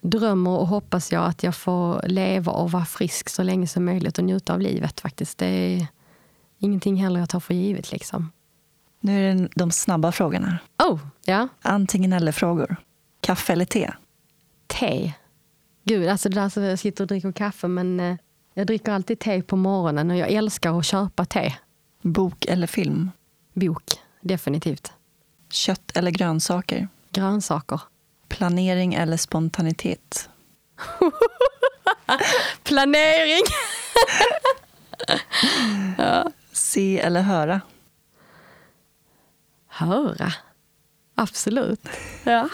drömmer och hoppas jag att jag får leva och vara frisk så länge som möjligt och njuta av livet. faktiskt. Det är ingenting heller jag tar för givet. Liksom. Nu är det de snabba frågorna. Oh, ja. Antingen eller-frågor. Kaffe eller te? Te. Gud, alltså det där så jag sitter och dricker kaffe men eh, jag dricker alltid te på morgonen och jag älskar att köpa te. Bok eller film? Bok, definitivt. Kött eller grönsaker? Grönsaker. Planering eller spontanitet? Planering! Se eller höra? Höra. Absolut. Ja.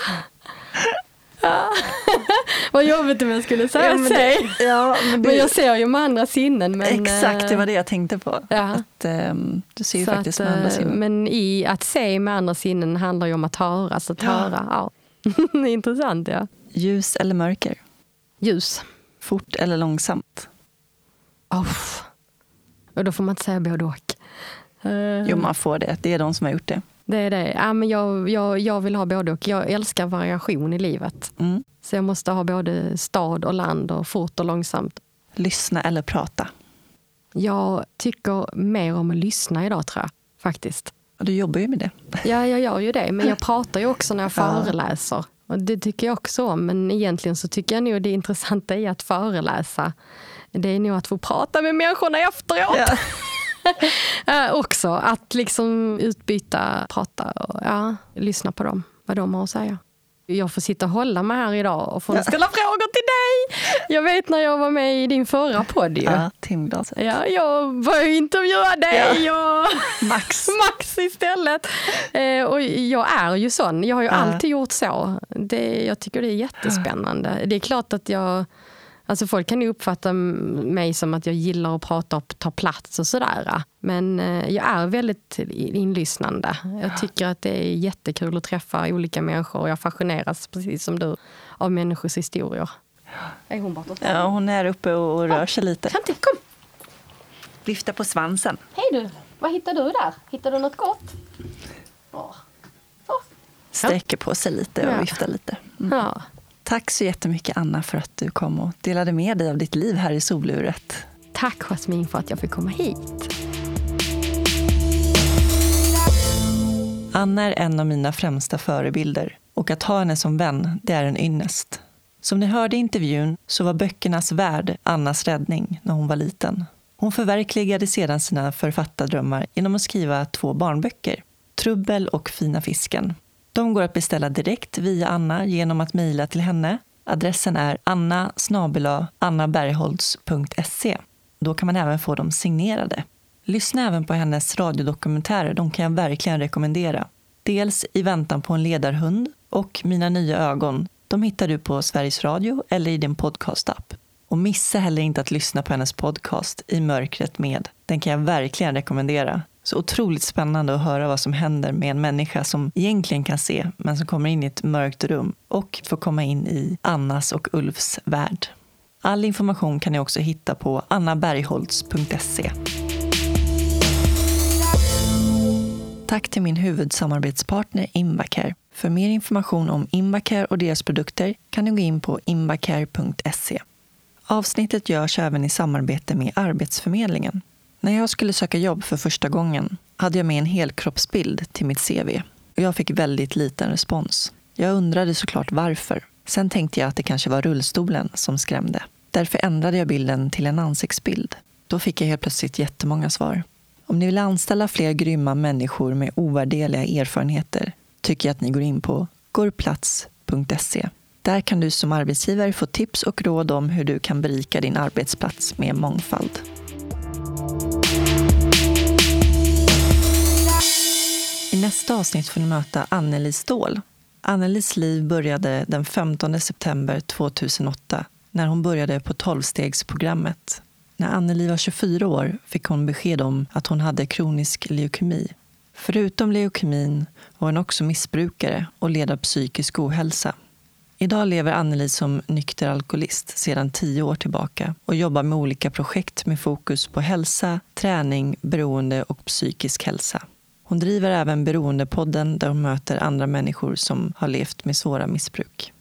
Ja. Vad jobbigt om jag skulle säga Ja, men det-. Ja, men, Men jag ser ju med andra sinnen. Men, Exakt, det eh, var det jag tänkte på. Ja. Att, ehm, du ser ju så faktiskt att, med andra eh, sinnen. Men i att se med andra sinnen handlar ju om att höra. Så att Ja. höra, ja. Intressant ja. Ljus eller mörker? Ljus. Fort eller långsamt? Oh. Och då får man inte säga både och. Eh, Jo, man får det. Det är de som har gjort det. Det är det. Ja, men jag, jag, jag vill ha både och. Jag älskar variation i livet. Mm. Så jag måste ha både stad och land och fort och långsamt. Lyssna eller prata? Jag tycker mer om att lyssna idag tror jag. Faktiskt. Och du jobbar ju med det. Ja, jag gör ju det. Men jag pratar ju också när jag Ja. föreläser. Och det tycker jag också om. Men egentligen så tycker jag nog det intressanta i att föreläsa, det är nog att få prata med människorna efteråt. Ja. Eh, också att liksom utbyta, prata och ja, lyssna på dem, vad de har att säga. Jag får sitta och hålla mig här idag och få ställa frågor till dig. Jag vet när jag var med i din förra podd ju. Ja, timglaset. Ja, jag var ju intervjuad dig och Max. Max istället. Eh, och jag är ju sån. Jag har ju Ja. alltid gjort så. Det, jag tycker det är jättespännande. Det är klart att jag... Alltså folk kan ju uppfatta mig som att jag gillar att prata och ta plats och sådär. Men eh, jag är väldigt inlyssnande. Jag tycker att det är jättekul att träffa olika människor och jag fascineras, precis som du, av människors historier. Är hon borta? Ja, hon är uppe och rör sig lite. Tanti, kom! Vifta på svansen. Hej du! Vad hittar du där? Hittar du något gott? Åh. Sträcker på sig lite och Ja. viftar lite. Mm. Ja. Tack så jättemycket Anna för att du kom och delade med dig av ditt liv här i soluret. Tack Jasmin för att jag fick komma hit. Anna är en av mina främsta förebilder och att ha henne som vän, det är en ynnest. Som ni hörde i intervjun så var böckernas värld Annas räddning när hon var liten. Hon förverkligade sedan sina författardrömmar genom att skriva två barnböcker, Trubbel och Fina fisken. De går att beställa direkt via Anna genom att mejla till henne. Adressen är anna Då kan man även få dem signerade. Lyssna även på hennes radiodokumentärer, de kan jag verkligen rekommendera. Dels I väntan på en ledarhund och Mina nya ögon. De hittar du på Sveriges Radio eller i din podcastapp. Och missa heller inte att lyssna på hennes podcast I mörkret med. Den kan jag verkligen rekommendera. Så otroligt spännande att höra vad som händer med en människa som egentligen kan se, men som kommer in i ett mörkt rum och får komma in i Annas och Ulfs värld. All information kan ni också hitta på annabergholtz.se. Tack till min huvudsamarbetspartner Invacare. För mer information om Invacare och deras produkter kan ni gå in på invacare.se. Avsnittet görs även i samarbete med Arbetsförmedlingen. När jag skulle söka jobb för första gången hade jag med en helkroppsbild till mitt CV. Och jag fick väldigt liten respons. Jag undrade såklart varför. Sen tänkte jag att det kanske var rullstolen som skrämde. Därför ändrade jag bilden till en ansiktsbild. Då fick jag helt plötsligt jättemånga svar. Om ni vill anställa fler grymma människor med ovärdeliga erfarenheter tycker jag att ni går in på gorplats.se. Där kan du som arbetsgivare få tips och råd om hur du kan berika din arbetsplats med mångfald. I nästa avsnitt får ni möta Anneli Ståhl. Annelis liv började den 15 september 2008 när hon började på tolvstegsprogrammet. När Anneli var 24 år fick hon besked om att hon hade kronisk leukemi. Förutom leukemin var hon också missbrukare och led av psykisk ohälsa. Idag lever Anneli som nykter alkoholist sedan tio år tillbaka och jobbar med olika projekt med fokus på hälsa, träning, beroende och psykisk hälsa. Hon driver även Beroendepodden där hon möter andra människor som har levt med svåra missbruk.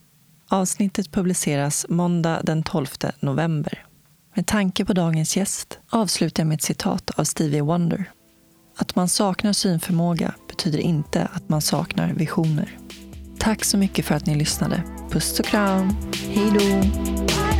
Avsnittet publiceras måndag den 12 november. Med tanke på dagens gäst avslutar jag med ett citat av Stevie Wonder. Att man saknar synförmåga betyder inte att man saknar visioner. Tack så mycket för att ni lyssnade. Puss och kram. Hej då!